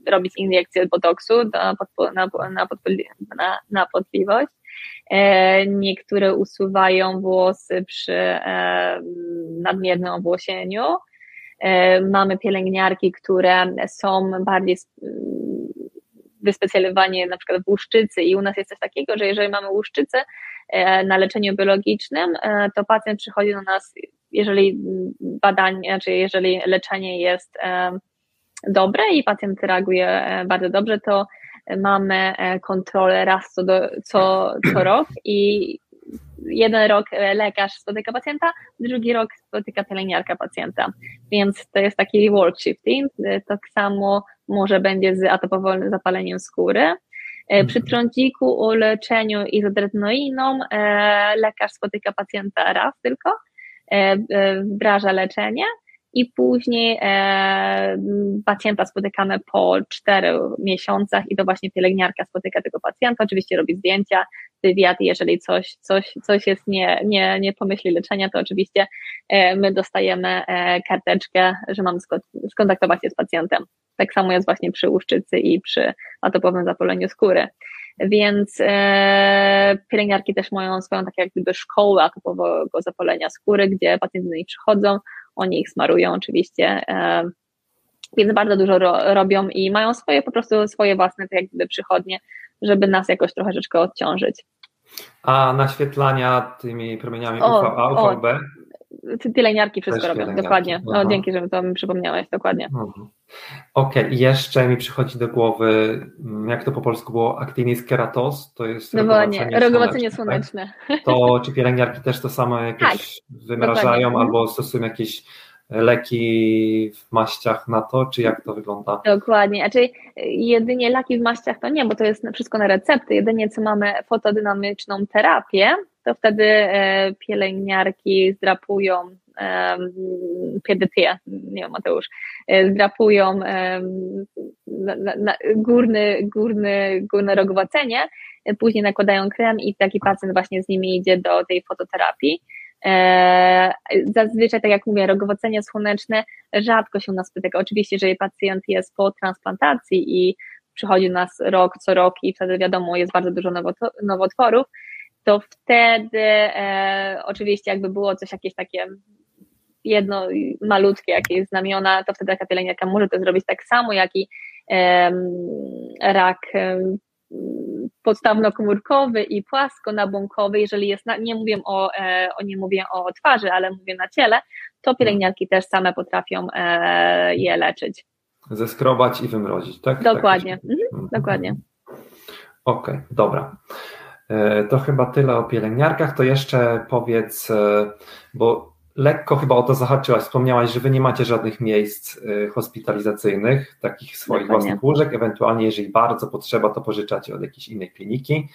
robić injekcję botoksu na, na, na, na potliwość. niektóre usuwają włosy przy nadmiernym owłosieniu. Mamy pielęgniarki, które są bardziej wyspecjalizowanie na przykład w łuszczycy i u nas jest coś takiego, że jeżeli mamy łuszczycę e, na leczeniu biologicznym, e, to pacjent przychodzi do nas, jeżeli badanie, znaczy jeżeli leczenie jest e, dobre i pacjent reaguje bardzo dobrze, to mamy kontrolę raz co, do, co, co rok i jeden rok lekarz spotyka pacjenta, drugi rok spotyka pielęgniarka pacjenta. Więc to jest taki work shifting. Tak samo może będzie z atopowym zapaleniem skóry. E, przy mhm. trądziku o leczeniu izodretnoiną e, lekarz spotyka pacjenta raz tylko, e, wdraża leczenie i później e, pacjenta spotykamy po czterech miesiącach i to właśnie pielęgniarka spotyka tego pacjenta, oczywiście robi zdjęcia, wywiad, jeżeli coś, coś, coś jest nie, nie, nie pomyśli leczenia, to oczywiście e, my dostajemy e, karteczkę, że mamy skontaktować się z pacjentem. Tak samo jest właśnie przy łuszczycy i przy atopowym zapaleniu skóry. Więc e, pielęgniarki też mają swoją tak jak gdyby szkołę atopowego zapalenia skóry, gdzie pacjenci do nich przychodzą, oni ich smarują oczywiście, więc bardzo dużo ro, robią i mają swoje po prostu swoje własne tak jak gdyby przychodnie, żeby nas jakoś troszeczkę odciążyć. A naświetlania tymi promieniami UVA, UVB? pielęgniarki wszystko robią, dokładnie. No, dzięki, że to mi przypomniałeś, dokładnie. Mhm. Okej, okay. jeszcze mi przychodzi do głowy, mm, jak to po polsku było, actinis keratos, to jest no rogowacenie, rogowacenie słoneczne. Tak? To czy pielęgniarki też to samo jakieś tak, wymrażają dokładnie. albo stosują jakieś leki w maściach na to, czy jak to wygląda? Dokładnie, znaczy jedynie leki w maściach to nie, bo to jest wszystko na recepty, jedynie co mamy fotodynamiczną terapię, to wtedy e, pielęgniarki zdrapują PDT, nie wiem Mateusz, e, zdrapują na, na, górny, górny, górne rogowacenie, e, później nakładają krem i taki pacjent właśnie z nimi idzie do tej fototerapii. Zazwyczaj, tak jak mówię, rogowacenie słoneczne rzadko się u nas spotyka. Oczywiście, jeżeli pacjent jest po transplantacji i przychodzi do nas rok co rok i wtedy wiadomo, jest bardzo dużo nowotworów, to wtedy e, oczywiście jakby było coś jakieś takie jedno malutkie jakieś znamiona, to wtedy taka pielęgniarka może to zrobić tak samo, jak i e, rak e, podstawno-komórkowy i płasko-nabłonkowy, jeżeli jest, na, nie mówię o, e, o, nie mówię o twarzy, ale mówię na ciele, to pielęgniarki też same potrafią e, je leczyć. Zeskrobać i wymrozić, tak? Dokładnie, tak, mhm, dokładnie. Okej, okay, dobra. E, to chyba tyle o pielęgniarkach. To jeszcze powiedz, e, bo lekko chyba o to zahaczyłaś, wspomniałaś, że wy nie macie żadnych miejsc e, hospitalizacyjnych, takich swoich Dokładnie. własnych łóżek, ewentualnie jeżeli bardzo potrzeba, to pożyczacie od jakiejś innej kliniki.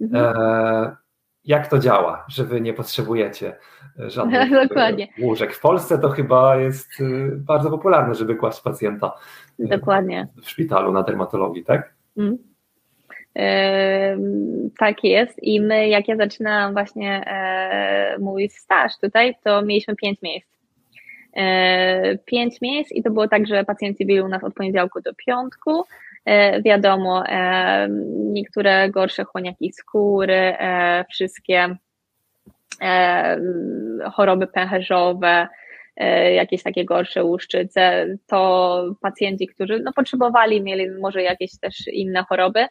Mhm. jak to działa, że wy nie potrzebujecie żadnych Dokładnie. łóżek? W Polsce to chyba jest bardzo popularne, żeby kłaść pacjenta Dokładnie. w szpitalu na dermatologii, tak? Mhm. Tak jest i my, jak ja zaczynałam właśnie e, mój staż tutaj, to mieliśmy pięć miejsc. E, pięć miejsc i to było tak, że pacjenci byli u nas od poniedziałku do piątku. E, wiadomo, niektóre gorsze chłoniaki skóry, wszystkie choroby pęcherzowe, jakieś takie gorsze łuszczyce, to pacjenci, którzy no, potrzebowali, mieli może jakieś też inne choroby,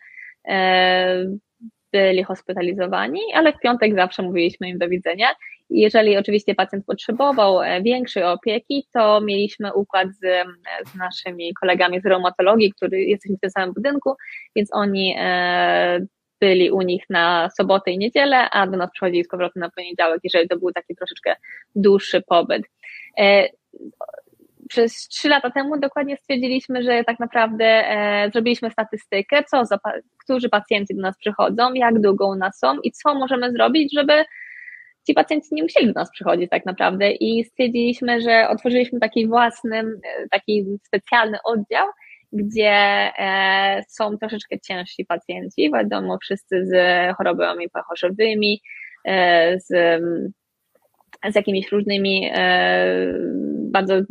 byli hospitalizowani, ale w piątek zawsze mówiliśmy im do widzenia. Jeżeli oczywiście pacjent potrzebował e, większej opieki, to mieliśmy układ z, z naszymi kolegami z reumatologii, którzy jesteśmy w tym samym budynku, więc oni e, byli u nich na sobotę i niedzielę, a do nas przychodzili z powrotem na poniedziałek, jeżeli to był taki troszeczkę dłuższy pobyt przez trzy lata temu dokładnie stwierdziliśmy, że tak naprawdę e, zrobiliśmy statystykę, co za, którzy pacjenci do nas przychodzą, jak długo u nas są i co możemy zrobić, żeby ci pacjenci nie musieli do nas przychodzić tak naprawdę. I stwierdziliśmy, że otworzyliśmy taki własny, e, taki specjalny oddział, gdzie e, są troszeczkę ciężsi pacjenci, wiadomo, wszyscy z chorobami pachorzowymi, e, z, z jakimiś różnymi e, bardzo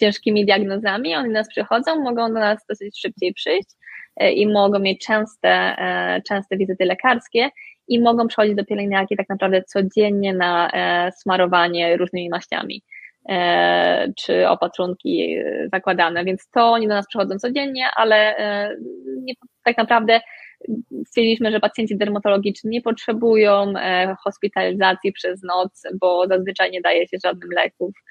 ciężkimi diagnozami, oni do nas przychodzą, mogą do nas dosyć szybciej przyjść e, i mogą mieć częste, e, częste wizyty lekarskie i mogą przychodzić do pielęgniarki tak naprawdę codziennie na smarowanie różnymi maściami czy opatrunki zakładane, więc to oni do nas przychodzą codziennie, ale nie, tak naprawdę stwierdziliśmy, że pacjenci dermatologiczni nie potrzebują hospitalizacji przez noc, bo zazwyczaj nie daje się żadnych leków. E,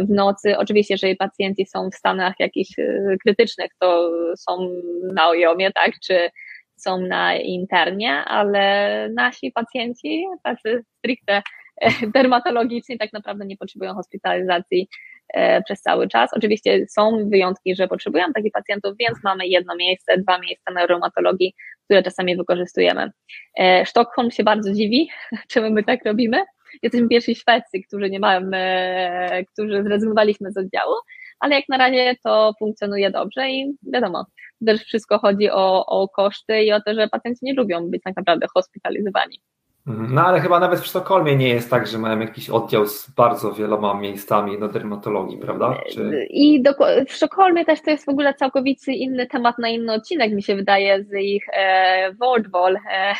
w nocy. Oczywiście, jeżeli pacjenci są w stanach jakichś e, krytycznych, to są na ojomie, tak, czy są na internie, ale nasi pacjenci, tacy stricte e, dermatologiczni, tak naprawdę nie potrzebują hospitalizacji przez cały czas. Oczywiście są wyjątki, że potrzebują takich pacjentów, więc mamy jedno miejsce, dwa miejsca na reumatologii, które czasami wykorzystujemy. Sztokholm się bardzo dziwi, czemu my tak robimy, jesteśmy pierwsi Szwecy, którzy nie mają, którzy zrezygnowaliśmy z oddziału, ale jak na razie to funkcjonuje dobrze i wiadomo, też wszystko chodzi o, o koszty i o to, że pacjenci nie lubią być tak naprawdę hospitalizowani. Mhm. No ale chyba nawet w Sztokholmie nie jest tak, że mają jakiś oddział z bardzo wieloma miejscami na dermatologii, prawda? Czy... I do, w Sztokholmie też to jest w ogóle całkowicie inny temat na inny odcinek, mi się wydaje, z ich e, Wordwall e,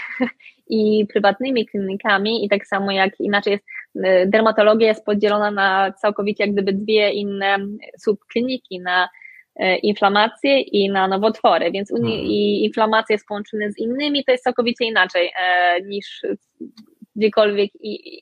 i prywatnymi klinikami i tak samo jak inaczej jest, e, dermatologia jest podzielona na całkowicie jak gdyby dwie inne subkliniki, na e, inflamację i na nowotwory, więc hmm. i inflamacja jest połączona z innymi, to jest całkowicie inaczej e, niż gdziekolwiek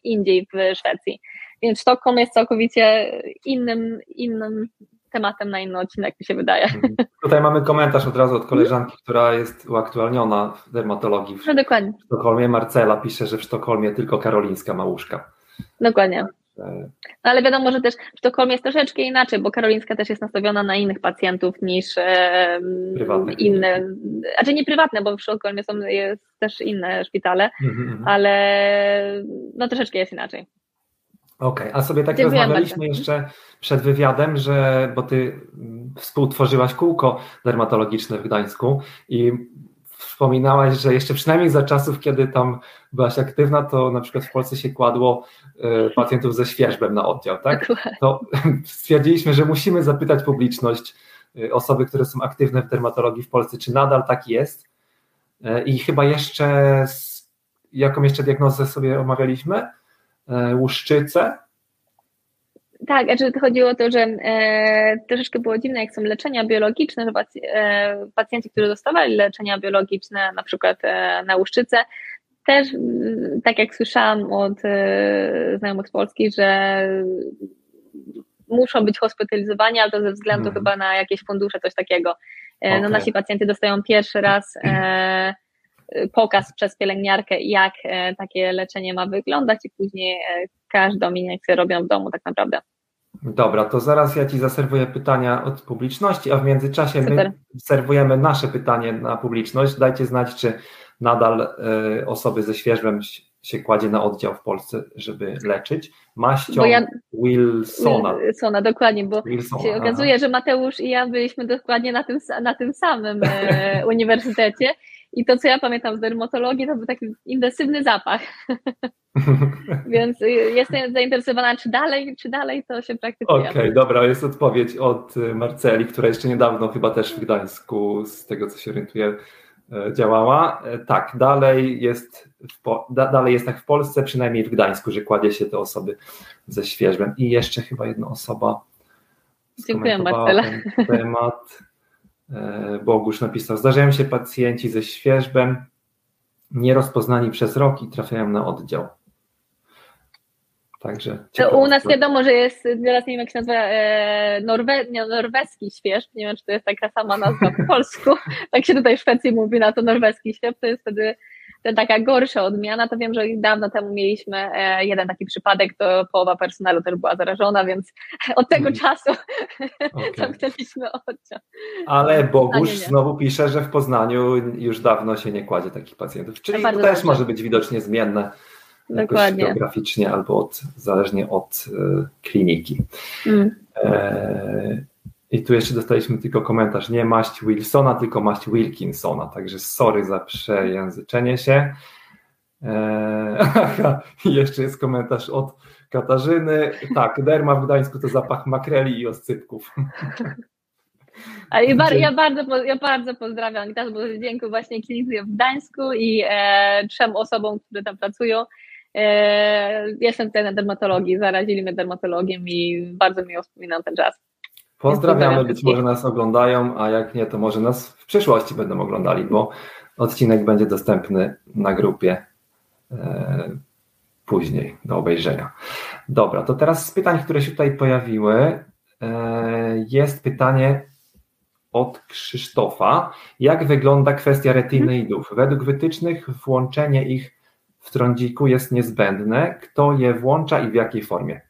indziej w Szwecji. Więc Sztokholm jest całkowicie innym, innym tematem na inny odcinek, mi się wydaje. Mhm. Tutaj mamy komentarz od razu od koleżanki, która jest uaktualniona w dermatologii w, no, dokładnie. w Sztokholmie. Marcela pisze, że w Sztokholmie tylko Karolińska ma łóżka. Dokładnie. No, ale wiadomo, że też w Sztokholmie jest troszeczkę inaczej, bo Karolińska też jest nastawiona na innych pacjentów niż e, inne, znaczy nie prywatne, bo w Sztokholmie są też inne szpitale, mm -hmm. ale no troszeczkę jest inaczej. Okej, okay, a sobie tak Dziękuję rozmawialiśmy jeszcze przed wywiadem, że, bo ty współtworzyłaś kółko dermatologiczne w Gdańsku i wspominałaś, że jeszcze przynajmniej za czasów, kiedy tam byłaś aktywna, to na przykład w Polsce się kładło e, pacjentów ze świeżbem na oddział, tak? To stwierdziliśmy, że musimy zapytać publiczność, e, osoby, które są aktywne w dermatologii w Polsce, czy nadal tak jest e, i chyba jeszcze, jaką jeszcze diagnozę sobie omawialiśmy? Łuszczycę, tak, znaczy chodziło o to, że e, troszeczkę było dziwne, jak są leczenia biologiczne, że pacj e, pacjenci, którzy dostawali leczenia biologiczne, na przykład e, na łuszczycę, też, tak jak słyszałam od e, znajomych z Polski, że muszą być hospitalizowani, ale to ze względu hmm. chyba na jakieś fundusze, coś takiego. Okay. No nasi pacjenci dostają pierwszy raz e, pokaz przez pielęgniarkę, jak e, takie leczenie ma wyglądać i później każdą injekcję robią w domu tak naprawdę. Dobra, to zaraz ja Ci zaserwuję pytania od publiczności, a w międzyczasie Super. my serwujemy nasze pytanie na publiczność. Dajcie znać, czy nadal y, osoby ze świeżbem się kładzie na oddział w Polsce, żeby leczyć. Maścią ja, Wilsona. Wilsona, dokładnie, bo Wilsona, się okazuje, aha. że Mateusz i ja byliśmy dokładnie na tym, na tym samym e, uniwersytecie i to, co ja pamiętam z dermatologii, to był taki intensywny zapach. Więc jestem zainteresowana, czy dalej, czy dalej to się praktykuje. Okej, okay, dobra, jest odpowiedź od y, Marceli, która jeszcze niedawno chyba też w Gdańsku, z tego co się orientuję, e, działała. E, tak, dalej jest, w, dalej jest tak w Polsce, przynajmniej w Gdańsku, że kładzie się te osoby ze świeżbem. I jeszcze chyba jedna osoba Dziękuję Marcela. temat. E, Bogusz napisał, zdarzają się pacjenci ze świeżbem, nierozpoznani przez rok i trafiają na oddział. Także. To u nas wiadomo, że jest, teraz nie wiem jak się nazywa, e, norwe, nie, norweski śwież, nie wiem czy to jest taka sama nazwa po polsku, tak się tutaj w Szwecji mówi na to norweski śwież, to jest wtedy taka gorsza odmiana, to wiem, że dawno temu mieliśmy e, jeden taki przypadek, to połowa personelu też była zarażona, więc od tego hmm. czasu okay. zamknęliśmy oddział. Ale Bogusz znowu pisze, że w Poznaniu już dawno się nie kładzie takich pacjentów, czyli to też może być widocznie zmienne Dokładnie. geograficznie albo od, zależnie od e, kliniki. Mm. E, I tu jeszcze dostaliśmy tylko komentarz, nie maść Wilsona, tylko maść Wilkinsona, także sorry za przejęzyczenie się. E, aha, i jeszcze jest komentarz od Katarzyny. Tak, derma w Gdańsku to zapach makreli i oscypków. Ja, bar, ja, bardzo, ja bardzo pozdrawiam też, bo dziękuję właśnie klinicy w Gdańsku i e, trzem osobom, które tam pracują. E, jestem tutaj na dermatologii, zarazili mnie dermatologiem i bardzo miło wspominam ten czas. Pozdrawiamy, być może nas oglądają, a jak nie, to może nas w przyszłości będą oglądali, bo odcinek będzie dostępny na grupie e, później do obejrzenia. Dobra, to teraz z pytań, które się tutaj pojawiły, e, jest pytanie od Krzysztofa. Jak wygląda kwestia retinoidów? Według wytycznych włączenie ich w trądziku jest niezbędne. Kto je włącza i w jakiej formie?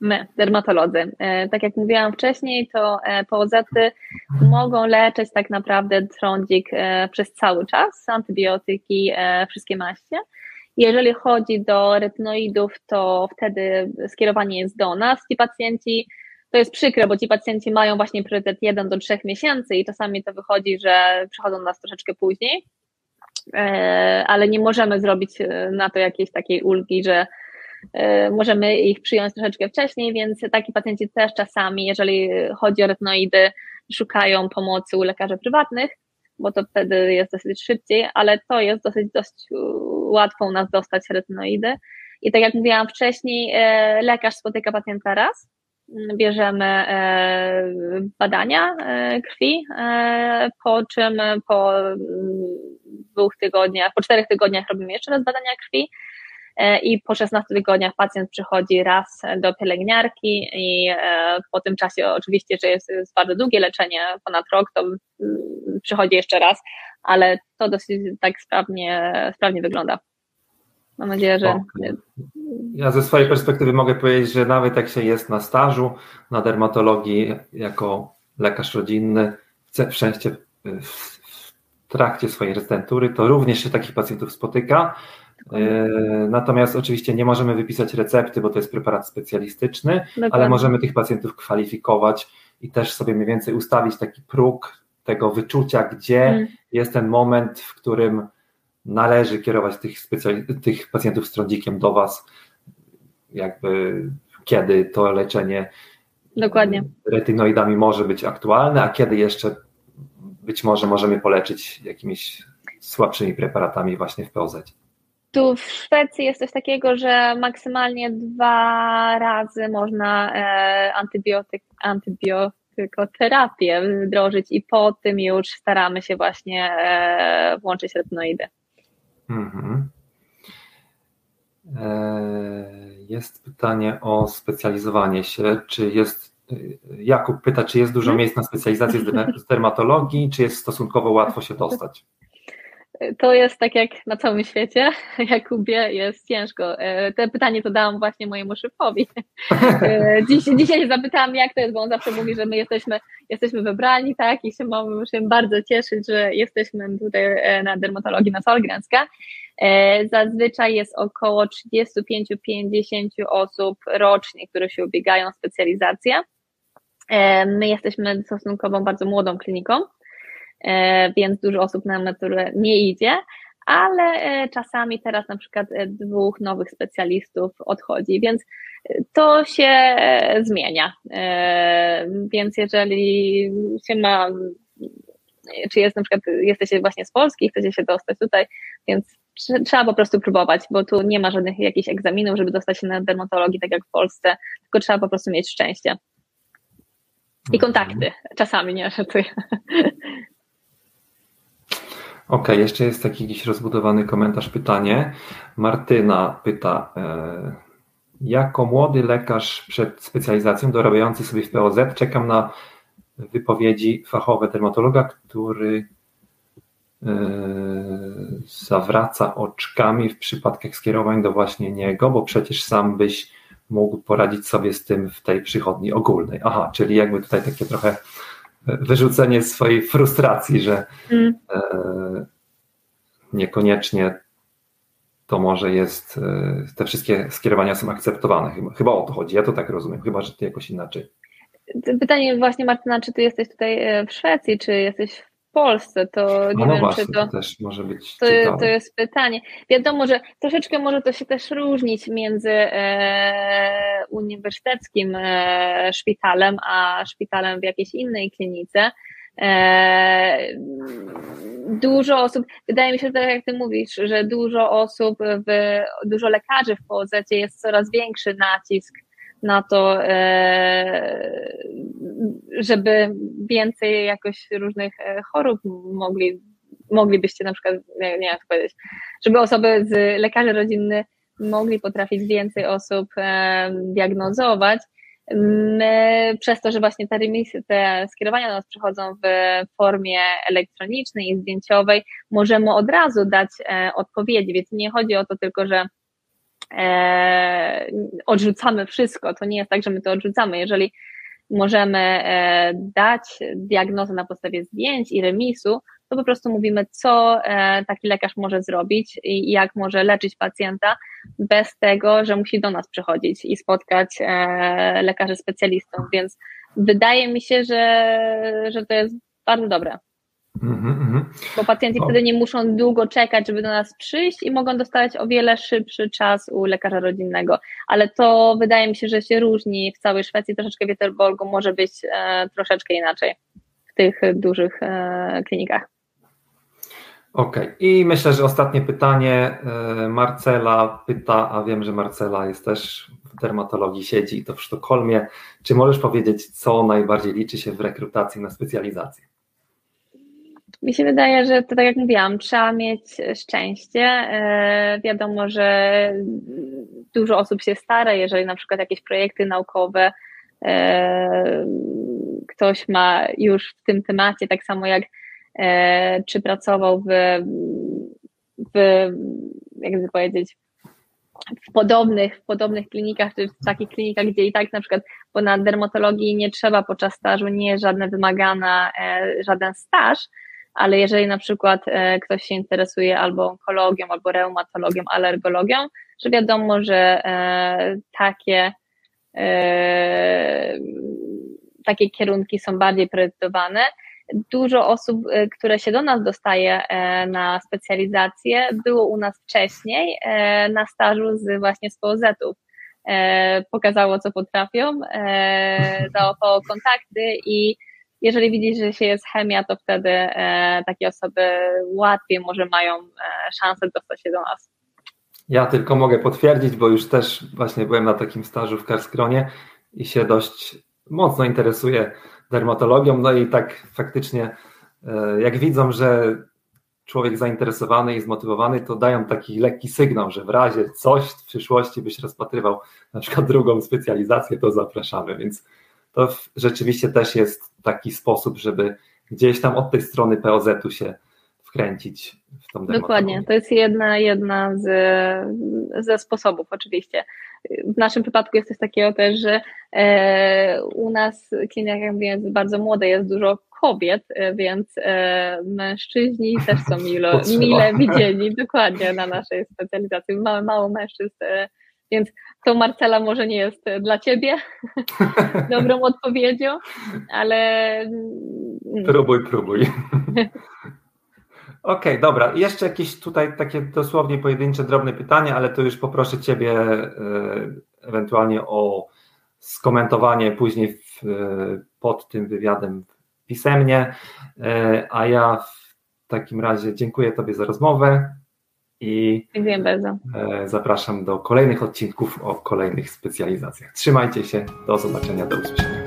My, dermatolodzy. E, tak jak mówiłam wcześniej, to e, POZ-y mogą leczyć tak naprawdę trądzik e, przez cały czas, antybiotyki, wszystkie maście. Jeżeli chodzi do retinoidów, to wtedy skierowanie jest do nas. Ci pacjenci, to jest przykre, bo ci pacjenci mają właśnie priorytet 1 do 3 miesięcy i czasami to wychodzi, że przychodzą do nas troszeczkę później, ale nie możemy zrobić na to jakiejś takiej ulgi, że możemy ich przyjąć troszeczkę wcześniej, więc taki pacjenci też czasami, jeżeli chodzi o retinoidy, szukają pomocy u lekarzy prywatnych, bo to wtedy jest dosyć szybciej, ale to jest dosyć dość łatwo u nas dostać retinoidy. I tak jak mówiłam wcześniej, e, lekarz spotyka pacjenta raz, bierzemy e, badania krwi, po czym po dwóch tygodniach, po czterech tygodniach robimy jeszcze raz badania krwi E, i po 16 tygodniach pacjent przychodzi raz do pielęgniarki i e, po tym czasie oczywiście, że jest, jest bardzo długie leczenie, ponad rok, to mm, przychodzi jeszcze raz, ale to dosyć tak sprawnie, sprawnie wygląda. Mam nadzieję, że. Ja ze swojej perspektywy mogę powiedzieć, że nawet jak się jest na stażu, na dermatologii, jako lekarz rodzinny, w szczęście w trakcie swojej rezydentury, to również się takich pacjentów spotyka. E, natomiast oczywiście nie możemy wypisać recepty, bo to jest preparat specjalistyczny, Dokładnie. ale możemy tych pacjentów kwalifikować i też sobie mniej więcej ustawić taki próg tego wyczucia, gdzie mm. jest ten moment, w którym należy kierować tych, tych pacjentów z trądzikiem do Was, jakby kiedy to leczenie Dokładnie. retynoidami może być aktualne, a kiedy jeszcze być może możemy poleczyć jakimiś słabszymi preparatami właśnie w POZ. Tu w Szwecji jest coś takiego, że maksymalnie dwa razy można e, antybiotyk, antybiotykoterapię wdrożyć i po tym już staramy się właśnie e, włączyć retinoidy. Mhm. E, jest pytanie o specjalizowanie się. Czy jest, Jakub pyta, czy jest dużo mhm. miejsc na specjalizację z dermatologii, czy jest stosunkowo łatwo się dostać? To jest tak jak na całym świecie, Jakubie, jest ciężko. E, te pytanie to dałam właśnie mojemu szefowi. E, dziś, dzisiaj zapytałam, jak to jest, bo on zawsze mówi, że my jesteśmy, jesteśmy wybrani, tak, i się mamy się bardzo cieszyć, że jesteśmy tutaj e, na dermatologii na Solgrenska. Zazwyczaj jest około 35-50 osób rocznie, które się ubiegają o specjalizację. My jesteśmy stosunkowo bardzo młodą kliniką, więc dużo osób na emeryturę nie idzie, ale e, czasami teraz na przykład e, dwóch nowych specjalistów odchodzi, więc to się zmienia. Więc jeżeli się ma, czy jest na przykład, jesteście właśnie z Polski chcecie się dostać tutaj, więc trzeba po prostu próbować, bo tu nie ma żadnych jakichś egzaminów, żeby dostać się na dermatologii, tak jak w Polsce, tylko trzeba po prostu mieć szczęście. I mhm. kontakty. Czasami nie żartuję. Ok, jeszcze jest taki jakiś rozbudowany komentarz, pytanie. Martyna pyta, e, jako młody lekarz przed specjalizacją dorabiający sobie w POZ czekam na wypowiedzi fachowe dermatologa, który e, zawraca oczkami w przypadkach skierowań do właśnie niego, bo przecież sam byś mógł poradzić sobie z tym w tej przychodni ogólnej. Aha, czyli jakby tutaj takie trochę wyrzucenie swojej frustracji, że mm. e, niekoniecznie to może jest, e, te wszystkie skierowania są akceptowane. Chyba, chyba o to chodzi, ja to tak rozumiem, chyba, że ty jakoś inaczej. Pytanie właśnie Martyna, czy ty jesteś tutaj e, w Szwecji, czy jesteś w Polsce, to nie no wiem, właśnie, czy to, to też może być to, ciekawe. to jest pytanie. Wiadomo, że troszeczkę może to się też różnić między e, uniwersyteckim e, szpitalem, a szpitalem w jakiejś innej klinice. E, dużo osób, wydaje mi się, tak jak ty mówisz, że dużo osób, w, dużo lekarzy w POZ jest coraz większy nacisk na to, e, żeby więcej jakoś różnych e, chorób mogli, moglibyście na przykład, nie, nie jak powiedzieć, żeby osoby z lekarzy rodzinny mogli potrafić więcej osób e, diagnozować. My przez to, że właśnie te remisy, te skierowania do nas przychodzą w formie elektronicznej i zdjęciowej, możemy od razu dać odpowiedzi, więc nie chodzi o to tylko, że odrzucamy wszystko. To nie jest tak, że my to odrzucamy. Jeżeli możemy e, dać diagnozę na podstawie zdjęć i remisu, to po prostu mówimy, co e, taki lekarz może zrobić i jak może leczyć pacjenta bez tego, że musi do nas przychodzić i spotkać e, lekarzy specjalistów. Więc wydaje mi się, że, że to jest bardzo dobre. Mhm, mhm. Bo pacjenci wtedy nie muszą długo czekać, żeby do nas przyjść i mogą dostać o wiele szybszy czas u lekarza rodzinnego. Ale to wydaje mi się, że się różni w całej Szwecji, troszeczkę w Göteborgu może być e, troszeczkę inaczej w tych dużych e, klinikach. Okej, okay. i myślę, że ostatnie pytanie. E, Marcela pyta, a wiem, że Marcela jest też w dermatologii, siedzi i to w Sztokholmie. Czy możesz powiedzieć, co najbardziej liczy się w rekrutacji na specjalizację? Mi się wydaje, że to tak jak mówiłam, trzeba mieć szczęście. E, wiadomo, że dużo osób się stara, jeżeli na przykład jakieś projekty naukowe e, ktoś ma już w tym temacie, tak samo jak e, czy pracował w, w jakby powiedzieć, w podobnych, w podobnych klinikach, czy w takich klinikach, gdzie i tak na przykład, bo na dermatologii nie trzeba podczas stażu, nie jest żadna wymagana, żaden staż, ale jeżeli na przykład e, ktoś się interesuje albo onkologią, albo reumatologią, alergologią, że wiadomo, że e, takie, e, takie kierunki są bardziej priorytetowane. Dużo osób, które się do nas dostaje na specjalizację, było u nas wcześniej na stażu z właśnie z POZ-ów. Pokazało, co potrafią, zaałapało kontakty i jeżeli widzisz, że się jest chemia, to wtedy e, takie osoby łatwiej może mają e, szansę dostać się do nas. Ja tylko mogę potwierdzić, bo już też właśnie byłem na takim stażu w Karskronie i się dość mocno interesuję dermatologią, no i tak faktycznie e, jak widzą, że człowiek zainteresowany i zmotywowany, to dają taki lekki sygnał, że w razie coś w przyszłości byś rozpatrywał na przykład drugą specjalizację, to zapraszamy, więc to rzeczywiście też jest taki sposób, żeby gdzieś tam od tej strony POZ-u się wkręcić w tą Dokładnie, to jest jedna, jedna z, ze sposobów oczywiście. W naszym przypadku jest coś takiego też, że e, u nas klinika, jak mówię, jest bardzo młoda, jest dużo kobiet, e, więc e, mężczyźni też są milo, mile widzieni dokładnie na naszej specjalizacji. Mamy mało mężczyzn e, więc to Marcela może nie jest dla ciebie dobrą odpowiedzią, ale. Mm. Próbuj, próbuj. Okej, okay, dobra. Jeszcze jakieś tutaj takie dosłownie pojedyncze, drobne pytanie, ale to już poproszę Ciebie e, ewentualnie o skomentowanie później w, pod tym wywiadem pisemnie. E, a ja w takim razie dziękuję Tobie za rozmowę. I Dziękuję bardzo. E, zapraszam do kolejnych odcinków o kolejnych specjalizacjach. Trzymajcie się, do zobaczenia, do usłyszenia.